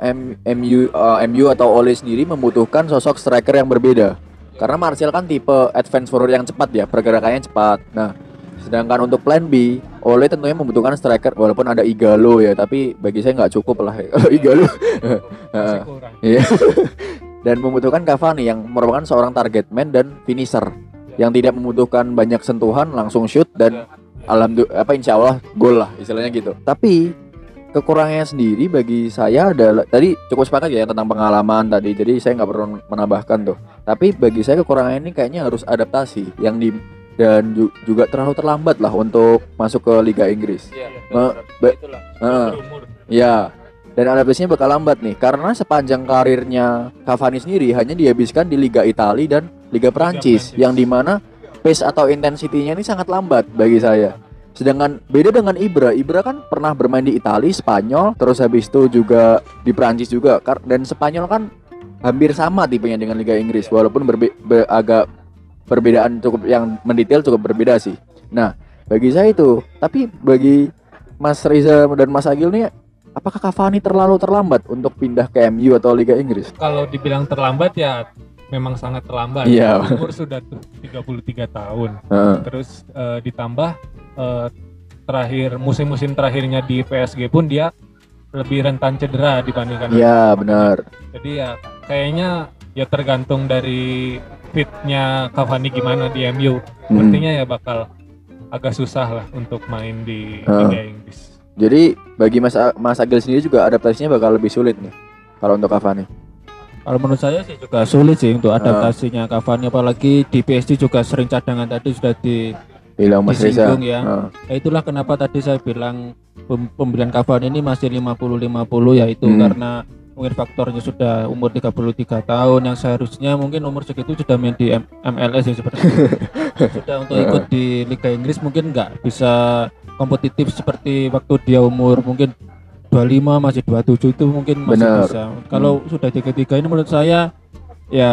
A: M MU uh, eh, MU atau Ole sendiri membutuhkan sosok striker yang berbeda. Karena Martial kan tipe advance forward yang cepat ya, pergerakannya cepat. Nah, sedangkan untuk plan B, Ole tentunya membutuhkan striker walaupun ada Igalo ya, tapi bagi saya nggak cukup lah kalau Igalo. Iya. Dan membutuhkan Cavani yang merupakan seorang target man dan finisher. Yang tidak membutuhkan banyak sentuhan langsung shoot dan alhamdulillah apa insya Allah gol lah istilahnya gitu. Tapi kekurangannya sendiri bagi saya adalah tadi cukup sepakat ya tentang pengalaman tadi jadi saya nggak perlu menambahkan tuh. Tapi bagi saya kekurangannya ini kayaknya harus adaptasi yang di dan juga terlalu terlambat lah untuk masuk ke Liga Inggris. Iya,
B: itulah. Uh,
A: ya, dan adaptasinya bakal lambat nih karena sepanjang karirnya Cavani sendiri hanya dihabiskan di Liga Italia dan Liga Prancis yang di mana pace atau intensitinya ini sangat lambat bagi saya. Sedangkan beda dengan Ibra, Ibra kan pernah bermain di Italia, Spanyol, terus habis itu juga di Prancis juga. Dan Spanyol kan hampir sama tipenya dengan Liga Inggris, walaupun berbe be agak perbedaan cukup yang mendetail cukup berbeda sih. Nah, bagi saya itu, tapi bagi Mas Riza dan Mas Agil nih apakah Cavani terlalu terlambat untuk pindah ke MU atau Liga Inggris?
B: Kalau dibilang terlambat ya memang sangat terlambat.
A: Iya.
B: Yeah. Umur sudah 33 tahun. Uh. Terus uh, ditambah uh, terakhir musim-musim terakhirnya di PSG pun dia lebih rentan cedera dibandingkan.
A: Iya, yeah, benar.
B: Jadi ya kayaknya ya tergantung dari fitnya Cavani gimana di MU. Hmm. Sepertinya ya bakal agak susah lah untuk main di uh. Liga Inggris.
A: Jadi bagi Mas Mas Agil sendiri juga adaptasinya bakal lebih sulit nih kalau untuk Cavani.
C: Kalau menurut saya sih juga sulit sih untuk adaptasinya uh. Cavani apalagi di PSG juga sering cadangan tadi sudah di
A: bilang Mas Reza.
C: ya. Uh. ya. Itulah kenapa tadi saya bilang pembelian Cavani ini masih 50-50 yaitu hmm. karena mungkin faktornya sudah umur 33 tahun yang seharusnya mungkin umur segitu sudah main di MLS ya seperti itu. sudah untuk ikut di Liga Inggris mungkin nggak bisa kompetitif seperti waktu dia umur mungkin 25 masih 27 itu mungkin masih Bener. bisa. Kalau hmm. sudah di ketiga ini menurut saya ya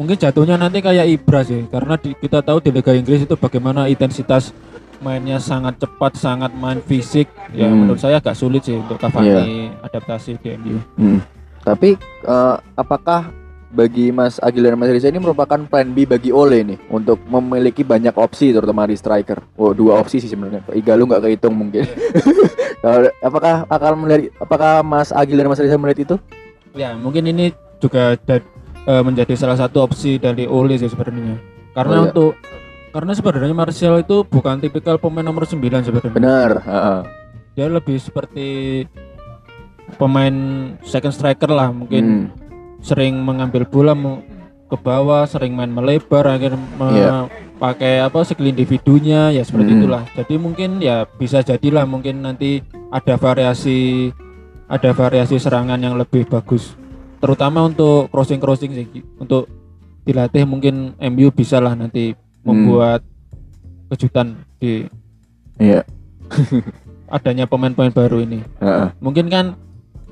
C: mungkin jatuhnya nanti kayak Ibra sih karena di, kita tahu di Liga Inggris itu bagaimana intensitas mainnya sangat cepat, sangat main fisik. Ya hmm. menurut saya agak sulit sih untuk Cavani yeah. adaptasi di MU.
A: Hmm. Tapi uh, apakah bagi Mas Agil dan Mas Riza ini merupakan plan B bagi Ole nih untuk memiliki banyak opsi terutama di striker. Oh, dua opsi sih sebenarnya. Igalu nggak kehitung mungkin. Yeah. apakah akan melihat apakah Mas Agil dan Mas Riza melihat itu?
C: Ya, mungkin ini juga uh, menjadi salah satu opsi dari Ole sih sebenarnya. Karena oh, iya. untuk karena sebenarnya Martial itu bukan tipikal pemain nomor 9 sebenarnya.
A: Benar. Uh -uh.
C: Dia lebih seperti pemain second striker lah mungkin hmm. Sering mengambil bola ke bawah, sering main melebar, akhirnya yeah. pakai apa skill individunya ya seperti hmm. itulah. Jadi mungkin ya bisa jadilah mungkin nanti ada variasi ada variasi serangan yang lebih bagus. Terutama untuk crossing-crossing sih untuk dilatih mungkin MU bisa lah nanti membuat hmm. kejutan di
A: iya
C: adanya pemain-pemain baru ini. Uh -uh. Mungkin kan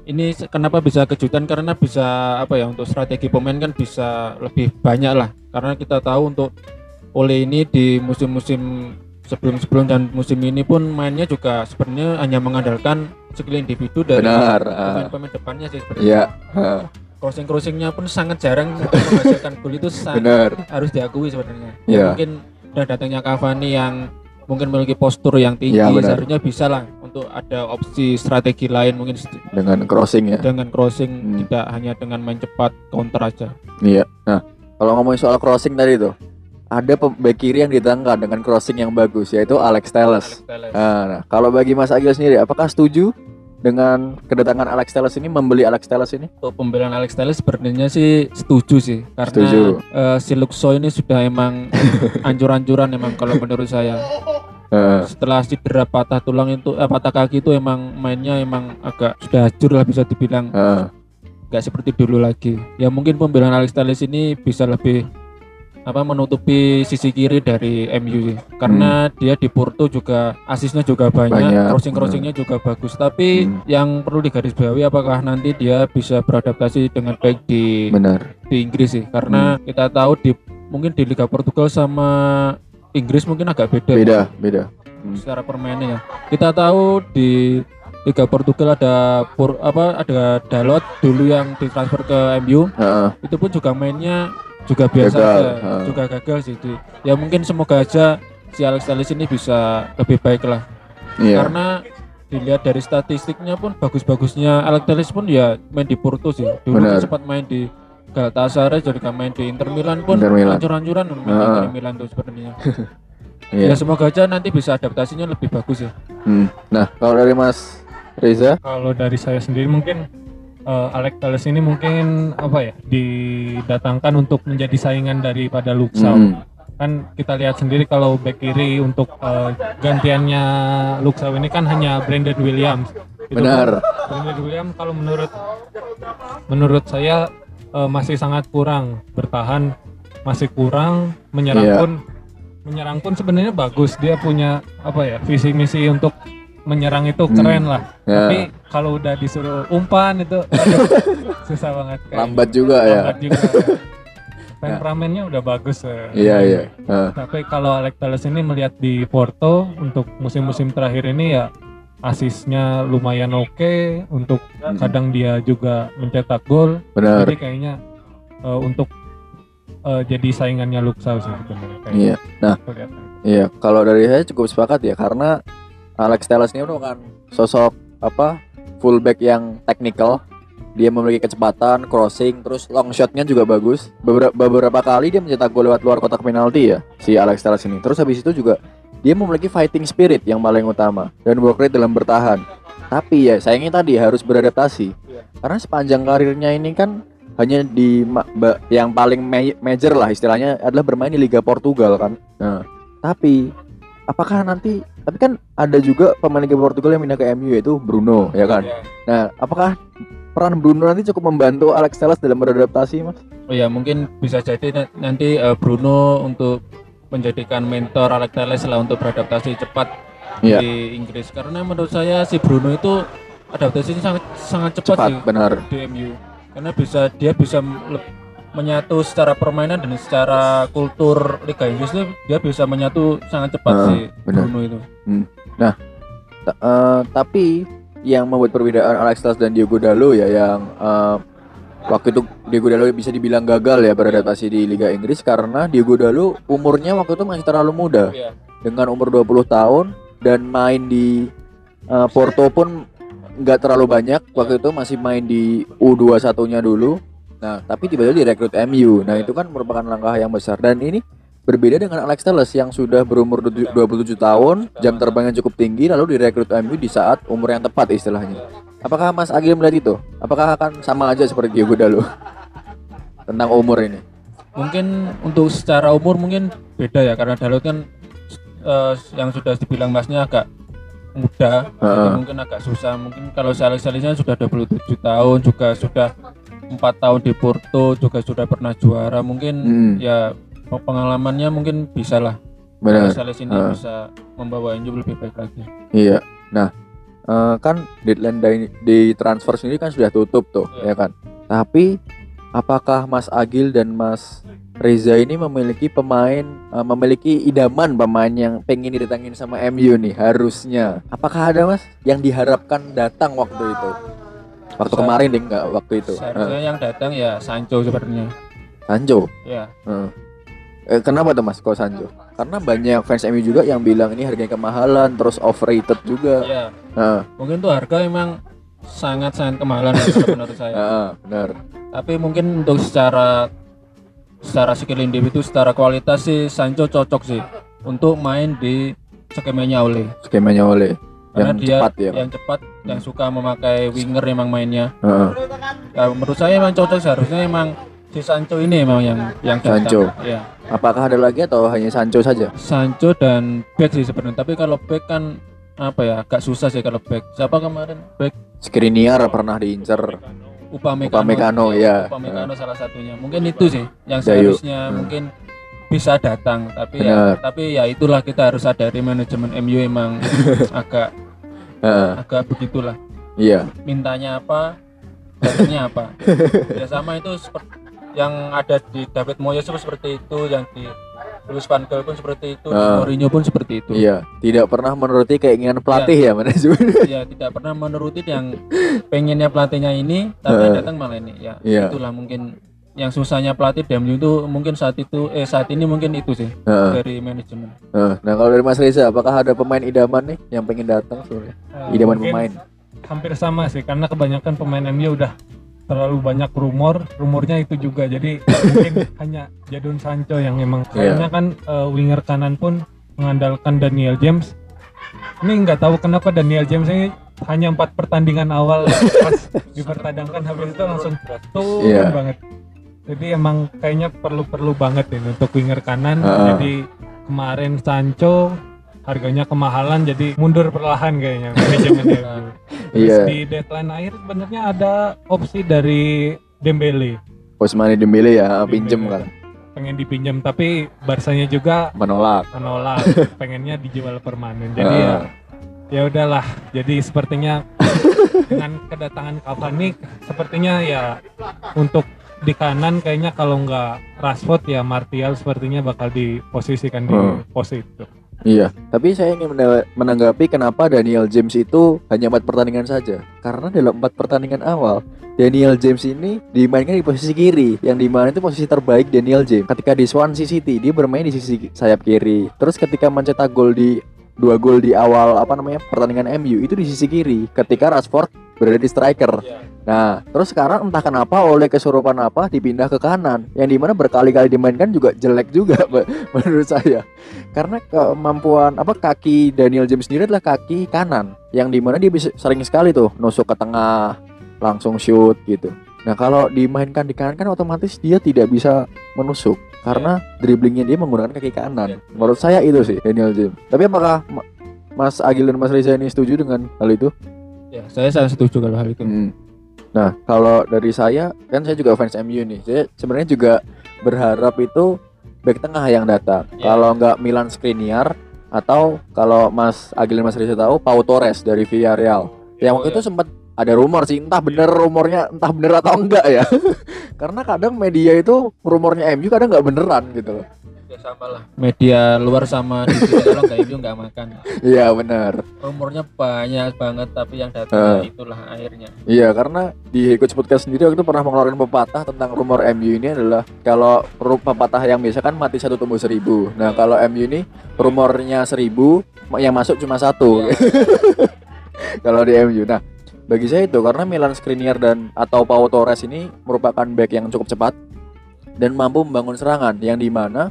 C: ini kenapa bisa kejutan karena bisa apa ya untuk strategi pemain kan bisa lebih banyak lah karena kita tahu untuk Ole ini di musim-musim sebelum-sebelum dan musim ini pun mainnya juga sebenarnya hanya mengandalkan skill individu dari pemain-pemain depannya sih sebenarnya.
A: Iya. Uh
C: crossing crossingnya pun sangat jarang menghasilkan gol itu sangat Benar. harus diakui sebenarnya. Ya, ya. Mungkin dan datangnya Cavani yang mungkin memiliki postur yang tinggi ya, seharusnya bisa lah untuk ada opsi strategi lain mungkin
A: dengan crossing ya.
C: Dengan crossing hmm. tidak hanya dengan main cepat counter aja.
A: Iya. Nah, kalau ngomongin soal crossing tadi tuh ada back kiri yang ditangkap dengan crossing yang bagus yaitu Alex Telles. Alex Telles. Nah, nah, kalau bagi Mas Agil sendiri apakah setuju dengan kedatangan Alex Telles ini membeli Alex Telles ini?
C: Untuk pembelian Alex Telles sepertinya sih setuju sih karena setuju. Uh, si Luxo ini sudah emang ancur-ancuran emang kalau menurut saya. Uh. Setelah cedera patah tulang itu eh, patah kaki itu emang mainnya emang agak sudah hancur lah bisa dibilang. Uh. Gak seperti dulu lagi. Ya mungkin pembelian Alex Telles ini bisa lebih apa menutupi sisi kiri dari MU sih. Karena hmm. dia di Porto juga asisnya juga banyak, banyak. crossing crossingnya juga bagus. Tapi hmm. yang perlu digarisbawahi apakah nanti dia bisa beradaptasi dengan baik di
A: Benar.
C: di Inggris sih. Karena hmm. kita tahu di mungkin di Liga Portugal sama Inggris mungkin agak beda.
A: Beda, ya. beda.
C: Hmm. Secara permainnya ya. Kita tahu di Liga Portugal ada pur, apa ada Dalot dulu yang ditransfer ke MU. Uh Itu pun juga mainnya juga biasa gagal. aja, juga gagal sih. Ya mungkin semoga aja si Alex Telles ini bisa lebih baik lah. Yeah. Karena dilihat dari statistiknya pun bagus-bagusnya Alex Telles pun ya main di Porto sih. Dulu kan sempat main di Galatasaray juga main di Inter Milan pun hancur-hancuran main di Inter Milan tuh sebenarnya. yeah. Ya semoga aja nanti bisa adaptasinya lebih bagus ya.
A: Hmm. Nah, kalau dari Mas Reza?
B: Kalau dari saya sendiri mungkin uh, Alex Telles ini mungkin apa ya didatangkan untuk menjadi saingan daripada Luxau. Hmm. Kan kita lihat sendiri kalau back kiri untuk uh, gantiannya Luxau ini kan hanya Brandon Williams.
A: Itu Benar.
B: Kan, Brandon Williams kalau menurut menurut saya uh, masih sangat kurang bertahan, masih kurang menyerang yeah. pun menyerang pun sebenarnya bagus. Dia punya apa ya visi misi untuk menyerang itu hmm. keren hmm. lah. Yeah. Tapi kalau udah disuruh umpan itu aduh, susah banget.
A: Kayak lambat juga lambat ya. Lambat juga.
B: Temperamennya udah bagus.
A: Ya. Iya iya. Uh.
B: Tapi kalau Alex Telles ini melihat di Porto untuk musim-musim terakhir ini ya asisnya lumayan oke okay, untuk hmm. kadang dia juga mencetak gol.
A: Benar.
B: Jadi kayaknya uh, untuk uh, jadi saingannya Luxau sih sebenarnya.
A: Iya. Nah, iya kalau dari saya cukup sepakat ya karena Alex Telles ini merupakan sosok apa fullback yang teknikal dia memiliki kecepatan crossing terus long shotnya juga bagus beberapa beberapa kali dia mencetak gol lewat luar kotak penalti ya si Alex Telles ini terus habis itu juga dia memiliki fighting spirit yang paling utama dan work rate dalam bertahan. Tapi ya sayangnya tadi harus beradaptasi. Karena sepanjang karirnya ini kan hanya di yang paling major lah istilahnya adalah bermain di Liga Portugal kan. Nah, tapi apakah nanti tapi kan ada juga pemain Liga Portugal yang pindah ke MU yaitu Bruno ya kan. Iya. Nah, apakah peran Bruno nanti cukup membantu Alex Telles dalam beradaptasi, Mas?
C: Oh ya, mungkin bisa jadi nanti uh, Bruno untuk menjadikan mentor Alex Telles lah untuk beradaptasi cepat yeah. di Inggris karena menurut saya si Bruno itu adaptasinya sangat sangat cepat, cepat sih
A: benar.
C: di MU karena bisa dia bisa menyatu secara permainan dan secara kultur Liga Inggris itu dia bisa menyatu sangat cepat uh, sih benar. Bruno itu.
A: Hmm. Nah, uh, tapi yang membuat perbedaan Alex Telles dan Diogo Dalo ya yang uh, waktu itu Diogo Dalo bisa dibilang gagal ya beradaptasi di Liga Inggris karena Diogo Dalo umurnya waktu itu masih terlalu muda. Yeah. Dengan umur 20 tahun dan main di uh, Porto pun nggak terlalu banyak waktu itu masih main di U21-nya dulu. Nah, tapi tiba-tiba direkrut MU. Nah, itu kan merupakan langkah yang besar dan ini berbeda dengan Alex Telles yang sudah berumur 27 tahun, jam terbangnya cukup tinggi lalu direkrut MU di saat umur yang tepat istilahnya. Apakah Mas Agil melihat itu? Apakah akan sama aja seperti Diego Dalo tentang umur ini?
C: Mungkin untuk secara umur mungkin beda ya karena Dalot kan uh, yang sudah dibilang Masnya agak muda, uh. jadi mungkin agak susah. Mungkin kalau Sales-Salesnya sudah 27 tahun, juga sudah empat tahun di Porto, juga sudah pernah juara. Mungkin hmm. ya pengalamannya mungkin bisa lah.
A: Benar.
C: Sales ini uh. bisa membawa Inju lebih baik lagi.
A: Iya. Nah, uh, kan deadline di, di transfer sendiri kan sudah tutup tuh, yeah. ya kan. Tapi apakah Mas Agil dan Mas Reza ini memiliki pemain uh, memiliki idaman pemain yang pengen didatangin sama MU nih harusnya. Apakah ada Mas yang diharapkan datang waktu itu? Waktu Sa kemarin deh enggak waktu itu.
C: Seharusnya uh. yang datang ya Sancho sebenarnya.
A: Sancho.
C: Ya.
A: Uh. Eh, kenapa tuh Mas kok Sancho? Karena banyak fans MU juga yang bilang ini harganya kemahalan, terus overrated juga.
C: Iya. Uh. Mungkin tuh harga emang sangat sangat kemahalan menurut saya. Uh,
A: benar.
C: Tapi mungkin untuk secara secara skill individu secara kualitas sih Sancho cocok sih untuk main di skemanya oleh
A: skemanya oleh
C: karena yang dia cepat ya yang cepat hmm. yang suka memakai winger emang mainnya. Uh ya, menurut saya emang cocok seharusnya emang si Sancho ini emang yang yang
A: Sancho. Ya apakah ada lagi atau hanya Sancho saja?
C: Sancho dan back sih sebenarnya tapi kalau back kan apa ya agak susah sih kalau back. Siapa kemarin? Back?
A: Skriniar pernah diincar
C: Upamecano,
A: Upamecano ya.
C: Upamecano salah satunya. Mungkin itu sih yang seharusnya hmm. mungkin bisa datang tapi ya tapi ya itulah kita harus sadari manajemen MU emang agak uh. agak begitulah.
A: Iya.
C: Mintanya apa, datangnya apa. ya sama itu seperti yang ada di David Moyes seperti itu, yang di Luis Van Gaal pun seperti itu, uh, Mourinho pun seperti itu.
A: Iya, tidak pernah menuruti keinginan pelatih ya, ya manajemen.
C: Iya, tidak pernah menuruti yang pengennya pelatihnya ini, tapi uh, datang malah ini. Ya, iya. itulah mungkin yang susahnya pelatih DMU itu mungkin saat itu eh saat ini mungkin itu sih uh, dari manajemen.
A: Uh, nah kalau dari Mas Reza, apakah ada pemain idaman nih yang pengen datang sebenarnya? Uh, idaman pemain.
B: Hampir sama sih, karena kebanyakan pemain MU udah terlalu banyak rumor rumornya itu juga jadi mungkin hanya Jadon Sancho yang memang yeah. kayaknya kan uh, winger kanan pun mengandalkan Daniel James ini nggak tahu kenapa Daniel James ini hanya empat pertandingan awal pas dipertandangkan habis itu langsung turun yeah. banget jadi emang kayaknya perlu-perlu banget ini untuk winger kanan uh. jadi kemarin Sancho harganya kemahalan jadi mundur perlahan kayaknya manajemen Terus yeah. di deadline akhir sebenarnya ada opsi dari Dembele.
A: Osmani Dembele ya, Dembele. pinjem kan.
B: Pengen dipinjam tapi Barsanya juga
A: menolak.
B: Menolak, pengennya dijual permanen. Jadi uh. ya ya udahlah. Jadi sepertinya dengan kedatangan Cavani sepertinya ya untuk di kanan kayaknya kalau nggak Rashford ya Martial sepertinya bakal diposisikan di uh. pos itu.
A: Iya, tapi saya ingin menanggapi kenapa Daniel James itu hanya empat pertandingan saja. Karena dalam empat pertandingan awal, Daniel James ini dimainkan di posisi kiri, yang di mana itu posisi terbaik Daniel James. Ketika di Swansea City, dia bermain di sisi sayap kiri. Terus ketika mencetak gol di dua gol di awal apa namanya pertandingan MU itu di sisi kiri. Ketika Rashford berada di striker. Yeah. Nah, terus sekarang entah kenapa oleh kesurupan apa dipindah ke kanan, yang di mana berkali-kali dimainkan juga jelek juga menurut saya. Karena kemampuan apa kaki Daniel James sendiri adalah kaki kanan, yang di mana dia bisa sering sekali tuh nusuk ke tengah, langsung shoot gitu. Nah kalau dimainkan di kanan kan otomatis dia tidak bisa menusuk karena yeah. dribblingnya dia menggunakan kaki kanan. Yeah. Menurut saya itu sih Daniel James. Tapi apakah Mas Agil dan Mas Reza ini setuju dengan hal itu?
C: Ya, saya sangat setuju kalau hal itu. Hmm.
A: Nah, kalau dari saya, kan saya juga fans MU nih. Saya sebenarnya juga berharap itu back tengah yang datang. Yeah. Kalau nggak Milan Skriniar atau kalau Mas Agil Mas Reza tahu Pau Torres dari Villarreal. Yang waktu yeah. itu sempat ada rumor sih, entah bener rumornya, entah bener atau enggak ya. Karena kadang media itu rumornya MU kadang nggak beneran gitu loh
C: sama lah. Media luar sama di sini kalau nggak itu nggak makan.
A: Iya benar.
C: Rumornya banyak banget tapi yang datang uh. itulah akhirnya.
A: Iya karena di Coach Podcast sendiri waktu itu pernah mengeluarkan pepatah tentang rumor MU ini adalah kalau pepatah yang biasa kan mati satu tumbuh seribu. Nah kalau MU ini rumornya seribu yang masuk cuma satu. Iya. kalau di MU nah bagi saya itu karena Milan Skriniar dan atau Pau Torres ini merupakan back yang cukup cepat dan mampu membangun serangan yang di mana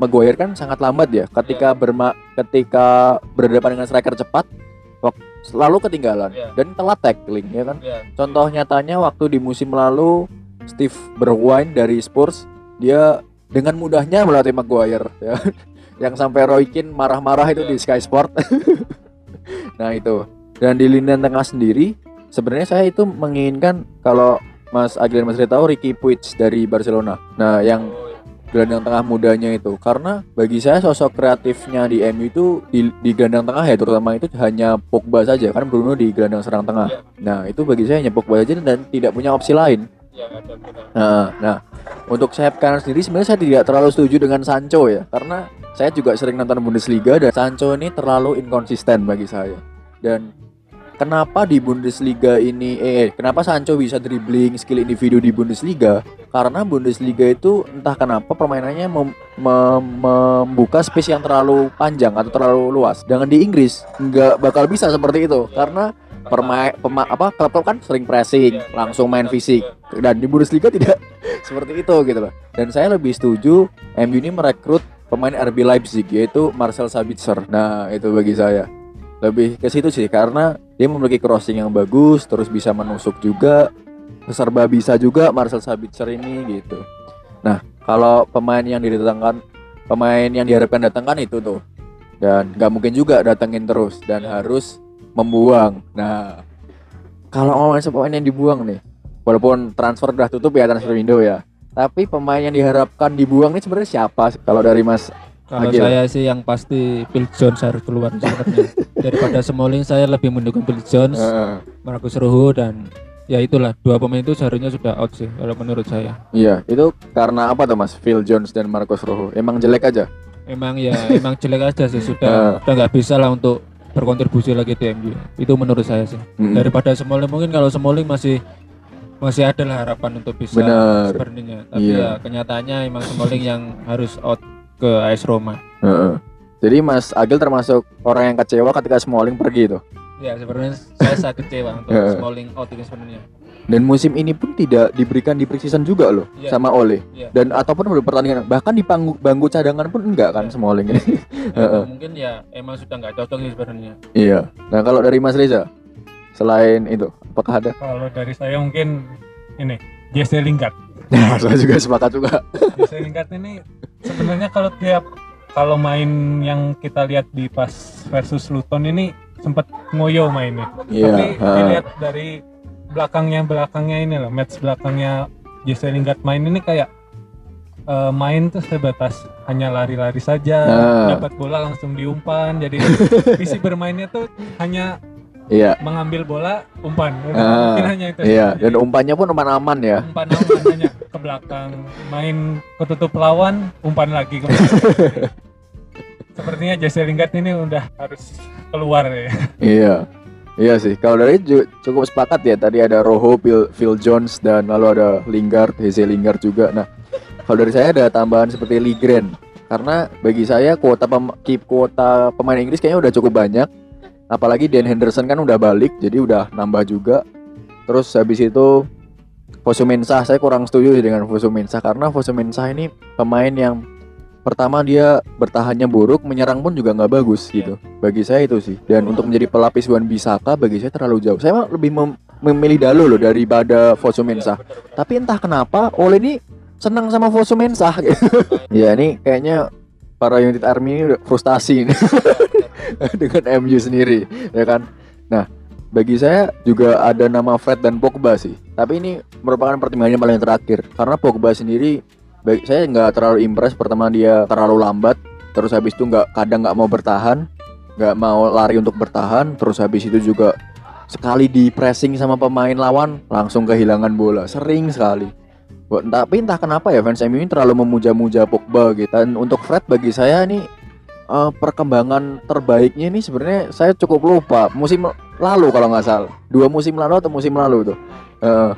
A: Maguire kan sangat lambat ya ketika yeah. berma ketika berhadapan dengan striker cepat selalu ketinggalan yeah. dan telat tackling ya kan. Yeah. Contoh nyatanya waktu di musim lalu Steve Bergwijn dari Spurs dia dengan mudahnya melatih Maguire ya. yang sampai Roy Keane marah-marah itu yeah. di Sky Sport. nah itu. Dan di lini tengah sendiri sebenarnya saya itu menginginkan kalau Mas Agil Mas tahu Ricky Puig dari Barcelona. Nah, yang oh, gelandang tengah mudanya itu karena bagi saya sosok kreatifnya di MU itu di, di gelandang tengah ya terutama itu hanya Pogba saja kan Bruno di gelandang serang tengah. Ya. Nah itu bagi saya hanya Pogba saja dan tidak punya opsi lain. Ya, nah, nah untuk sayap kanan sendiri sebenarnya saya tidak terlalu setuju dengan Sancho ya karena saya juga sering nonton Bundesliga dan Sancho ini terlalu inkonsisten bagi saya dan kenapa di Bundesliga ini eh, eh kenapa Sancho bisa dribbling skill individu di Bundesliga? Karena Bundesliga itu entah kenapa permainannya mem mem membuka space yang terlalu panjang atau terlalu luas. Dengan di Inggris nggak bakal bisa seperti itu karena permain pema, apa klub kan sering pressing, langsung main fisik dan di Bundesliga tidak seperti itu gitu loh. Dan saya lebih setuju MU ini merekrut pemain RB Leipzig yaitu Marcel Sabitzer. Nah, itu bagi saya lebih ke situ sih karena dia memiliki crossing yang bagus terus bisa menusuk juga serba bisa juga Marcel Sabitzer ini gitu. Nah kalau pemain yang didatangkan pemain yang diharapkan datangkan itu tuh. Dan nggak mungkin juga datengin terus dan harus membuang. Nah kalau ngomongin pemain yang dibuang nih walaupun transfer udah tutup ya transfer window ya tapi pemain yang diharapkan dibuang ini sebenarnya siapa kalau dari Mas
C: kalau Agil. saya sih yang pasti Phil Jones harus keluar sebenarnya. Daripada Smalling saya lebih mendukung Phil Jones, uh. Marcus Rojo dan ya itulah dua pemain itu seharusnya sudah out sih kalau menurut saya.
A: Iya, itu karena apa tuh Mas? Phil Jones dan Marcus Rojo emang jelek aja?
C: Emang ya, emang jelek aja sih sudah uh. udah nggak bisa lah untuk berkontribusi lagi di MU. Itu menurut saya sih. Hmm. Daripada Smalling mungkin kalau Smalling masih masih ada lah harapan untuk bisa sebenarnya. Tapi iya. ya kenyataannya emang Smalling yang harus out ke AS Roma. Uh -uh.
A: Jadi Mas Agil termasuk orang yang kecewa ketika Smalling pergi itu?
C: Ya sebenarnya saya sangat kecewa untuk Smalling out ini sebenarnya.
A: Dan musim ini pun tidak diberikan di preseason juga loh ya. sama Ole. Ya. Dan ataupun di pertandingan bahkan di panggung bangku cadangan pun enggak kan ya. Smalling ini.
C: Ya, mungkin ya emang sudah nggak cocok sih sebenarnya.
A: Iya. Nah kalau dari Mas Reza selain itu apakah ada?
B: Kalau dari saya mungkin ini Jesse Lingard.
A: Nah, saya juga sepakat juga.
B: Jesse Lingard ini sebenarnya kalau tiap kalau main yang kita lihat di pas versus Luton ini sempat ngoyo mainnya. Yeah, Tapi uh. dilihat dari belakangnya belakangnya ini loh, match belakangnya Jesse Lingard main ini kayak uh, main tuh sebatas hanya lari-lari saja, uh. dapat bola langsung diumpan. Jadi visi bermainnya tuh hanya
A: Iya.
B: Mengambil bola, umpan. Uh, Mungkin hanya itu.
A: Iya, dan umpannya pun umpan aman ya.
B: Umpan aman hanya ke belakang, main ketutup lawan, umpan lagi ke Sepertinya Jesse Lingard ini udah harus keluar ya.
A: Iya. Iya sih, kalau dari cukup sepakat ya. Tadi ada Rojo, Phil, Phil Jones dan lalu ada Lingard, Jesse Lingard juga. Nah, kalau dari saya ada tambahan seperti Ligren. Karena bagi saya kuota pem, keep kuota pemain Inggris kayaknya udah cukup banyak apalagi Dan Henderson kan udah balik jadi udah nambah juga terus habis itu Fosu Mensah saya kurang setuju sih dengan Fosu Mensah karena Fosu Mensah ini pemain yang pertama dia bertahannya buruk, menyerang pun juga nggak bagus gitu. Bagi saya itu sih. Dan untuk menjadi pelapis Wan Bisaka bagi saya terlalu jauh. Saya lebih mem memilih Dalo loh daripada Fosu Mensah. Tapi entah kenapa Ole ini senang sama Fosu Mensah gitu. ya ini kayaknya para unit army ini udah frustasi ini. Dengan MU sendiri ya kan. Nah, bagi saya juga ada nama Fred dan Pogba sih. Tapi ini merupakan pertimbangan yang paling terakhir. Karena Pogba sendiri baik saya nggak terlalu impress pertama dia terlalu lambat. Terus habis itu nggak kadang nggak mau bertahan nggak mau lari untuk bertahan. Terus habis itu juga sekali di pressing sama pemain lawan langsung kehilangan bola. Sering sekali tapi entah kenapa ya fans MU ini terlalu memuja-muja Pogba gitu. Dan untuk Fred bagi saya ini uh, perkembangan terbaiknya ini sebenarnya saya cukup lupa. Musim lalu kalau nggak salah. Dua musim lalu atau musim lalu tuh. Uh,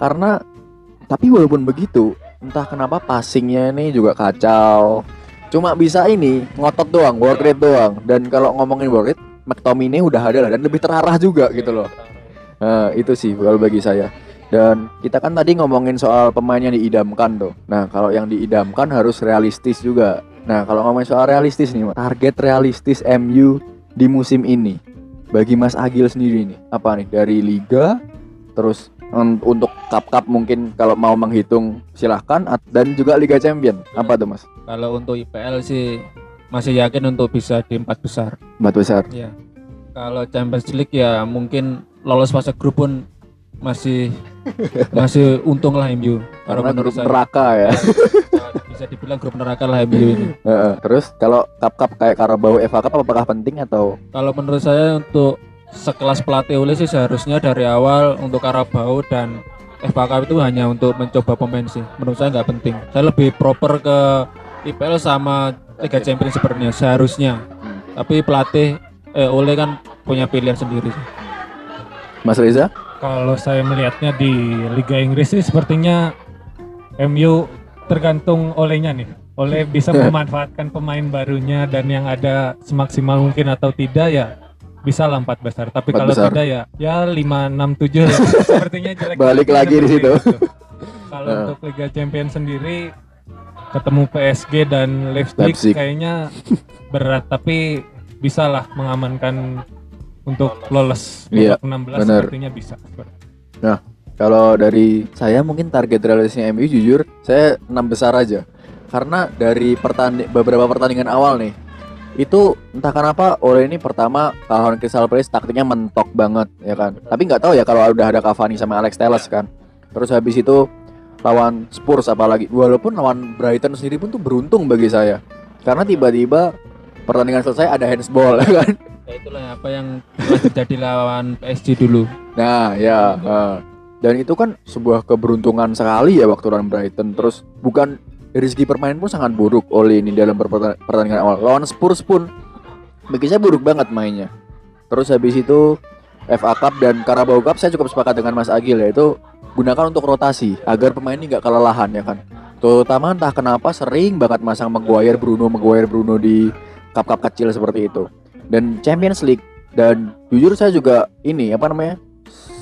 A: karena tapi walaupun begitu entah kenapa passingnya ini juga kacau. Cuma bisa ini ngotot doang work rate doang. Dan kalau ngomongin work rate McTominay udah ada lah dan lebih terarah juga gitu loh. Nah, itu sih kalau bagi saya dan kita kan tadi ngomongin soal pemain yang diidamkan tuh. Nah, kalau yang diidamkan harus realistis juga. Nah, kalau ngomongin soal realistis nih, target realistis MU di musim ini bagi Mas Agil sendiri nih, apa nih dari liga terus untuk cup-cup mungkin kalau mau menghitung silahkan dan juga Liga Champion. Apa tuh, Mas?
C: Kalau untuk IPL sih masih yakin untuk bisa di empat besar.
A: Empat besar.
C: Ya. Kalau Champions League ya mungkin lolos fase grup pun masih masih untung lah MU
A: karena menurut grup neraka ya.
C: bisa dibilang grup neraka lah MU ini.
A: terus kalau cup-cup kayak Carabao FA Cup apakah penting atau?
C: Kalau menurut saya untuk sekelas pelatih oleh sih seharusnya dari awal untuk Carabao dan FA Cup itu hanya untuk mencoba pemain sih. Menurut saya nggak penting. Saya lebih proper ke IPL sama Liga Champions sebenarnya seharusnya. Hmm. Tapi pelatih eh, oleh kan punya pilihan sendiri sih.
A: Mas Reza?
B: Kalau saya melihatnya di Liga Inggris sih sepertinya MU tergantung olehnya nih. Oleh bisa memanfaatkan pemain barunya dan yang ada semaksimal mungkin atau tidak ya bisa lah empat besar. Tapi kalau besar. tidak ya ya lima enam tujuh sepertinya jelek.
A: Balik lagi di situ.
B: Kalau uh. untuk Liga Champions sendiri ketemu PSG dan Leipzig, Leipzig. kayaknya berat tapi bisa lah mengamankan untuk lolos
A: iya,
B: 16 bener. sepertinya bisa.
A: Nah, kalau dari saya mungkin target realistisnya MU jujur saya enam besar aja. Karena dari pertanding beberapa pertandingan awal nih itu entah kenapa Ole ini pertama lawan Crystal Palace taktiknya mentok banget ya kan. Tapi nggak tahu ya kalau udah ada Cavani sama Alex Telles kan. Terus habis itu lawan Spurs apalagi walaupun lawan Brighton sendiri pun tuh beruntung bagi saya. Karena tiba-tiba pertandingan selesai ada handsball ya kan
C: ya itulah apa yang terjadi lawan PSG dulu.
A: Nah ya uh, dan itu kan sebuah keberuntungan sekali ya waktu lawan Brighton. Terus bukan dari segi permainan pun sangat buruk oleh ini dalam pertandingan awal. Lawan Spurs pun bagi saya buruk banget mainnya. Terus habis itu FA Cup dan Carabao Cup saya cukup sepakat dengan Mas Agil yaitu gunakan untuk rotasi agar pemain ini nggak kelelahan ya kan? Terutama entah kenapa sering banget masang Maguire Bruno Maguire Bruno di cup-cup kecil seperti itu dan Champions League dan jujur saya juga ini apa namanya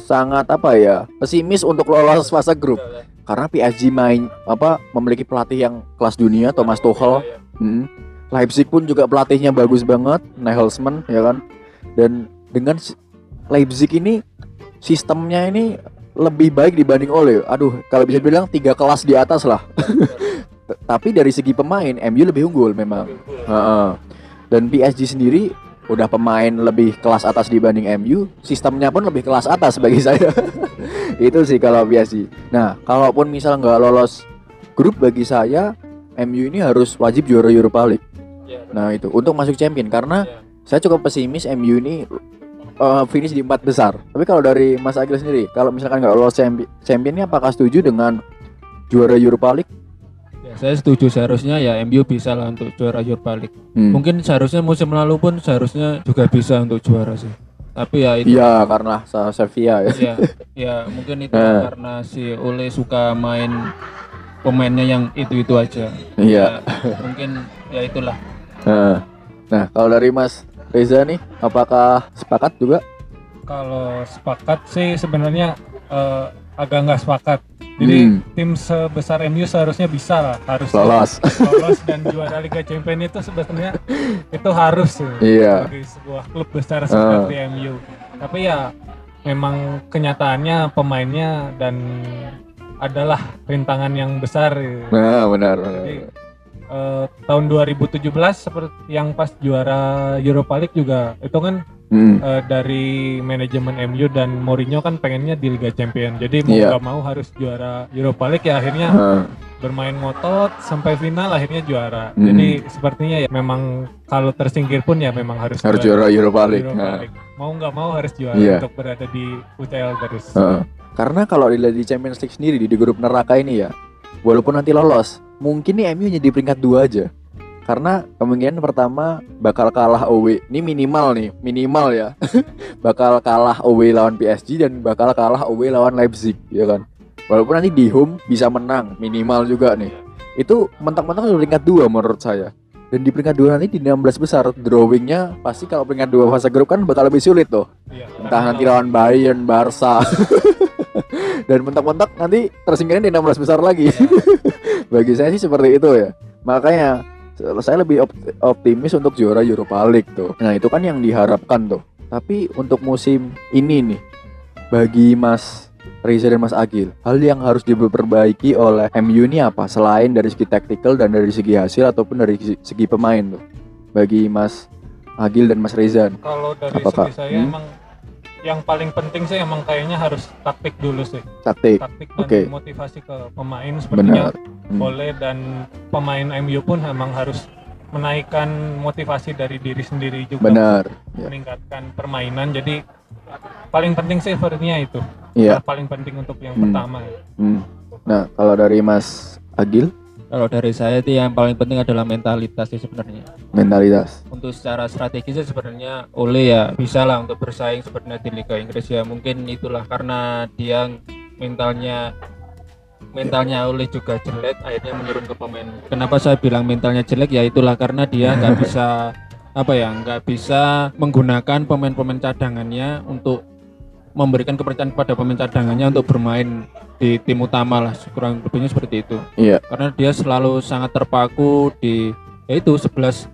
A: sangat apa ya pesimis untuk lolos fase grup. Karena PSG main apa memiliki pelatih yang kelas dunia Thomas Tuchel. hmm. Leipzig pun juga pelatihnya bagus banget Nagelsmann ya kan. Dan dengan Leipzig ini sistemnya ini lebih baik dibanding oleh aduh kalau bisa bilang tiga kelas di atas lah. Tapi dari segi pemain MU lebih unggul memang. Dan PSG sendiri udah pemain lebih kelas atas dibanding MU, sistemnya pun lebih kelas atas bagi saya. itu sih kalau biasa. Nah, kalaupun misal nggak lolos grup bagi saya, MU ini harus wajib juara Europa League. Ya, nah itu untuk masuk champion karena ya. saya cukup pesimis MU ini uh, finish di empat besar. Tapi kalau dari Mas Agil sendiri, kalau misalkan nggak lolos champion, champion ini apakah setuju dengan juara Europa League?
C: Saya setuju seharusnya ya MU bisa lah untuk juara Europa League. Hmm. Mungkin seharusnya musim lalu pun seharusnya juga bisa untuk juara sih. Tapi ya itu.
A: Iya karena Sevilla ya.
C: Iya, ya mungkin itu eh. karena si Ole suka main pemainnya yang itu itu aja.
A: Iya.
C: Ya, mungkin ya itulah.
A: Eh. Nah kalau dari Mas Reza nih, apakah sepakat juga?
B: Kalau sepakat sih sebenarnya uh, agak nggak sepakat. Jadi hmm. tim sebesar MU seharusnya bisa lah, harus
A: lolos,
B: lolos dan juara Liga Champions itu sebetulnya itu harus
A: ya iya.
B: bagi sebuah klub besar seperti uh. MU. Tapi ya memang kenyataannya pemainnya dan adalah rintangan yang besar.
A: Nah, benar, benar. Jadi,
B: uh, tahun 2017 seperti yang pas juara Europa League juga itu kan
A: hmm.
B: uh, dari manajemen MU dan Mourinho kan pengennya di Liga Champions. Jadi mau yeah. mau harus juara Europa League ya akhirnya uh. bermain ngotot sampai final akhirnya juara. Hmm. Jadi sepertinya ya memang kalau tersingkir pun ya memang harus
A: harus juara, juara Europa League. Europa.
B: League. Mau nggak mau harus juara yeah. untuk berada di UCL terus.
A: Uh. Karena kalau dilihat di Champions League sendiri di grup neraka ini ya, walaupun nanti lolos, mungkin nih MU jadi peringkat dua aja karena kemungkinan pertama bakal kalah away ini minimal nih minimal ya. Bakal kalah away lawan PSG dan bakal kalah away lawan Leipzig ya kan? Walaupun nanti di home bisa menang minimal juga nih. Itu mentok-mentok udah peringkat dua menurut saya. Dan di peringkat dua nanti di 16 besar drawingnya pasti kalau peringkat dua fase grup kan bakal lebih sulit tuh. Iya, entah nanti lawan Bayern Barca. Dan mentok-mentok nanti tersingkirnya di 16 besar lagi. Iya. bagi saya sih seperti itu ya. Makanya saya lebih optimis untuk juara Europa League tuh. Nah, itu kan yang diharapkan tuh. Tapi untuk musim ini nih bagi Mas Reza dan Mas Agil, hal yang harus diperbaiki oleh MU ini apa selain dari segi taktikal dan dari segi hasil ataupun dari segi pemain tuh? Bagi Mas Agil dan Mas Reza.
B: Kalau dari Apakah? segi saya hmm? emang yang paling penting sih emang kayaknya harus taktik dulu sih.
A: Taktik.
B: Taktik dan okay. motivasi ke pemain sepertinya hmm. boleh dan pemain MU pun emang harus menaikkan motivasi dari diri sendiri juga.
A: Benar.
B: Ya. Meningkatkan permainan. Jadi paling penting sih sepertinya itu.
A: Iya.
B: Paling penting untuk yang hmm. pertama.
A: Hmm. Nah, kalau dari Mas Agil?
C: Kalau dari saya itu yang paling penting adalah mentalitas sih sebenarnya.
A: Mentalitas.
C: Untuk secara strategis sebenarnya oleh ya bisa lah untuk bersaing sebenarnya di Liga Inggris ya mungkin itulah karena dia mentalnya mentalnya oleh juga jelek akhirnya menurun ke pemain. Kenapa saya bilang mentalnya jelek ya itulah karena dia nggak bisa apa ya nggak bisa menggunakan pemain-pemain cadangannya untuk memberikan kepercayaan pada pemain cadangannya untuk bermain di tim utama lah kurang lebihnya seperti itu.
A: Iya.
C: Karena dia selalu sangat terpaku di yaitu 11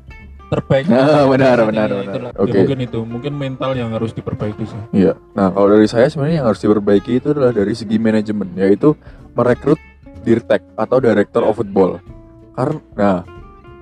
C: terbaik.
A: Nah, benar benar benar.
C: Oke. Okay. mungkin itu, mungkin mental yang harus diperbaiki sih.
A: Iya. Nah, kalau dari saya sebenarnya yang harus diperbaiki itu adalah dari segi manajemen, yaitu merekrut dirtek atau director of football. Karena nah,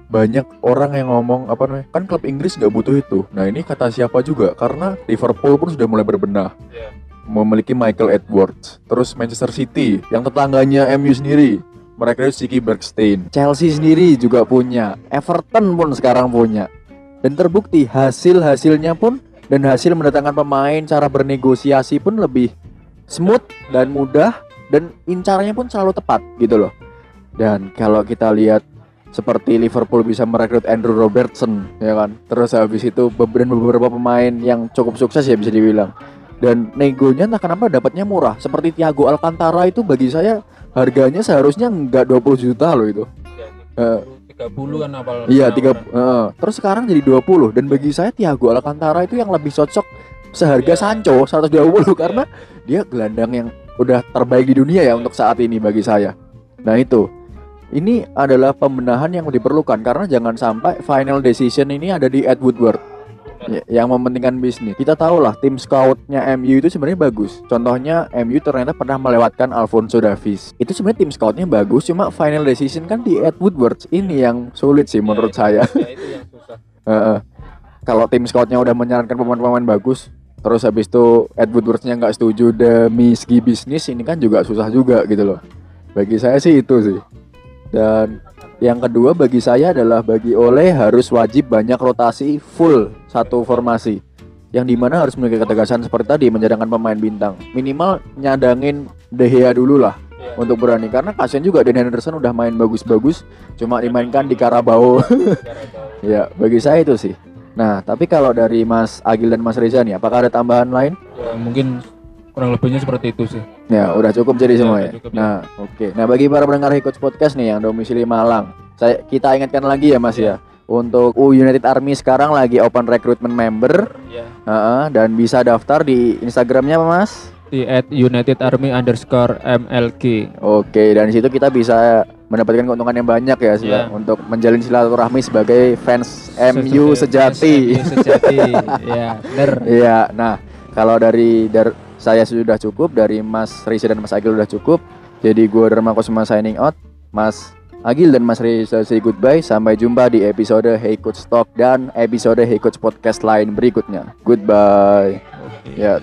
A: banyak orang yang ngomong apa namanya kan klub Inggris nggak butuh itu. Nah ini kata siapa juga? Karena Liverpool pun sudah mulai berbenah. Yeah. memiliki Michael Edwards terus Manchester City yang tetangganya MU sendiri. Mereka itu Siki Bergstein. Chelsea sendiri juga punya. Everton pun sekarang punya. Dan terbukti hasil-hasilnya pun dan hasil mendatangkan pemain cara bernegosiasi pun lebih smooth dan mudah dan incarnya pun selalu tepat gitu loh. Dan kalau kita lihat seperti Liverpool bisa merekrut Andrew Robertson ya kan? Terus habis itu beberapa pemain yang cukup sukses ya bisa dibilang. Dan negonya entah kenapa dapatnya murah. Seperti Thiago Alcantara itu bagi saya harganya seharusnya enggak 20 juta loh itu.
C: Ya, 30 kan apal
A: iya 3 uh, terus sekarang jadi 20 dan bagi saya Thiago Alcantara itu yang lebih cocok seharga ya. Sancho 120 ya. karena dia gelandang yang udah terbaik di dunia ya untuk saat ini bagi saya. Nah itu ini adalah pembenahan yang diperlukan karena jangan sampai final decision ini ada di Ed Woodward ya, yang mementingkan bisnis. Kita tahu lah tim scoutnya MU itu sebenarnya bagus. Contohnya MU ternyata pernah melewatkan Alfonso Davies. Itu sebenarnya tim scoutnya bagus, cuma final decision kan di Ed Woodward. Ini yang sulit sih menurut ya, saya. Ya, itu yang susah. uh, kalau tim scoutnya udah menyarankan pemain-pemain bagus, terus habis itu Ed Woodwardnya nggak setuju demi segi bisnis, ini kan juga susah juga gitu loh. Bagi saya sih itu sih. Dan yang kedua bagi saya adalah bagi Oleh harus wajib banyak rotasi full satu formasi. Yang di mana harus memiliki ketegasan seperti tadi menjadikan pemain bintang. Minimal nyadangin De Gea dulu lah yeah. untuk berani. Karena kasian juga Dan Henderson udah main bagus-bagus cuma dimainkan di Karabau ya bagi saya itu sih. Nah tapi kalau dari Mas Agil dan Mas Reza nih apakah ada tambahan lain?
C: Ya, mungkin kurang lebihnya seperti itu sih
A: ya udah cukup jadi ya, semua ya, cukup, ya. nah oke okay. nah bagi para pendengar Hikots Podcast nih yang domisili Malang saya kita ingatkan lagi ya Mas ya, ya untuk U United Army sekarang lagi open recruitment member ya. uh, dan bisa daftar di Instagramnya Mas
C: di at United Army underscore MLG.
A: Oke, dan di situ kita bisa mendapatkan keuntungan yang banyak ya yeah. untuk menjalin silaturahmi sebagai fans MU sejati.
C: MU sejati, ya benar.
A: Iya, nah kalau dari dari saya sudah cukup, dari Mas Risa dan Mas Agil sudah cukup. Jadi gue Dharma Kusuma signing out, Mas Agil dan Mas Risa say goodbye. Sampai jumpa di episode Hey Coach Talk dan episode Hey Coach Podcast lain berikutnya. Goodbye. Okay. Ya.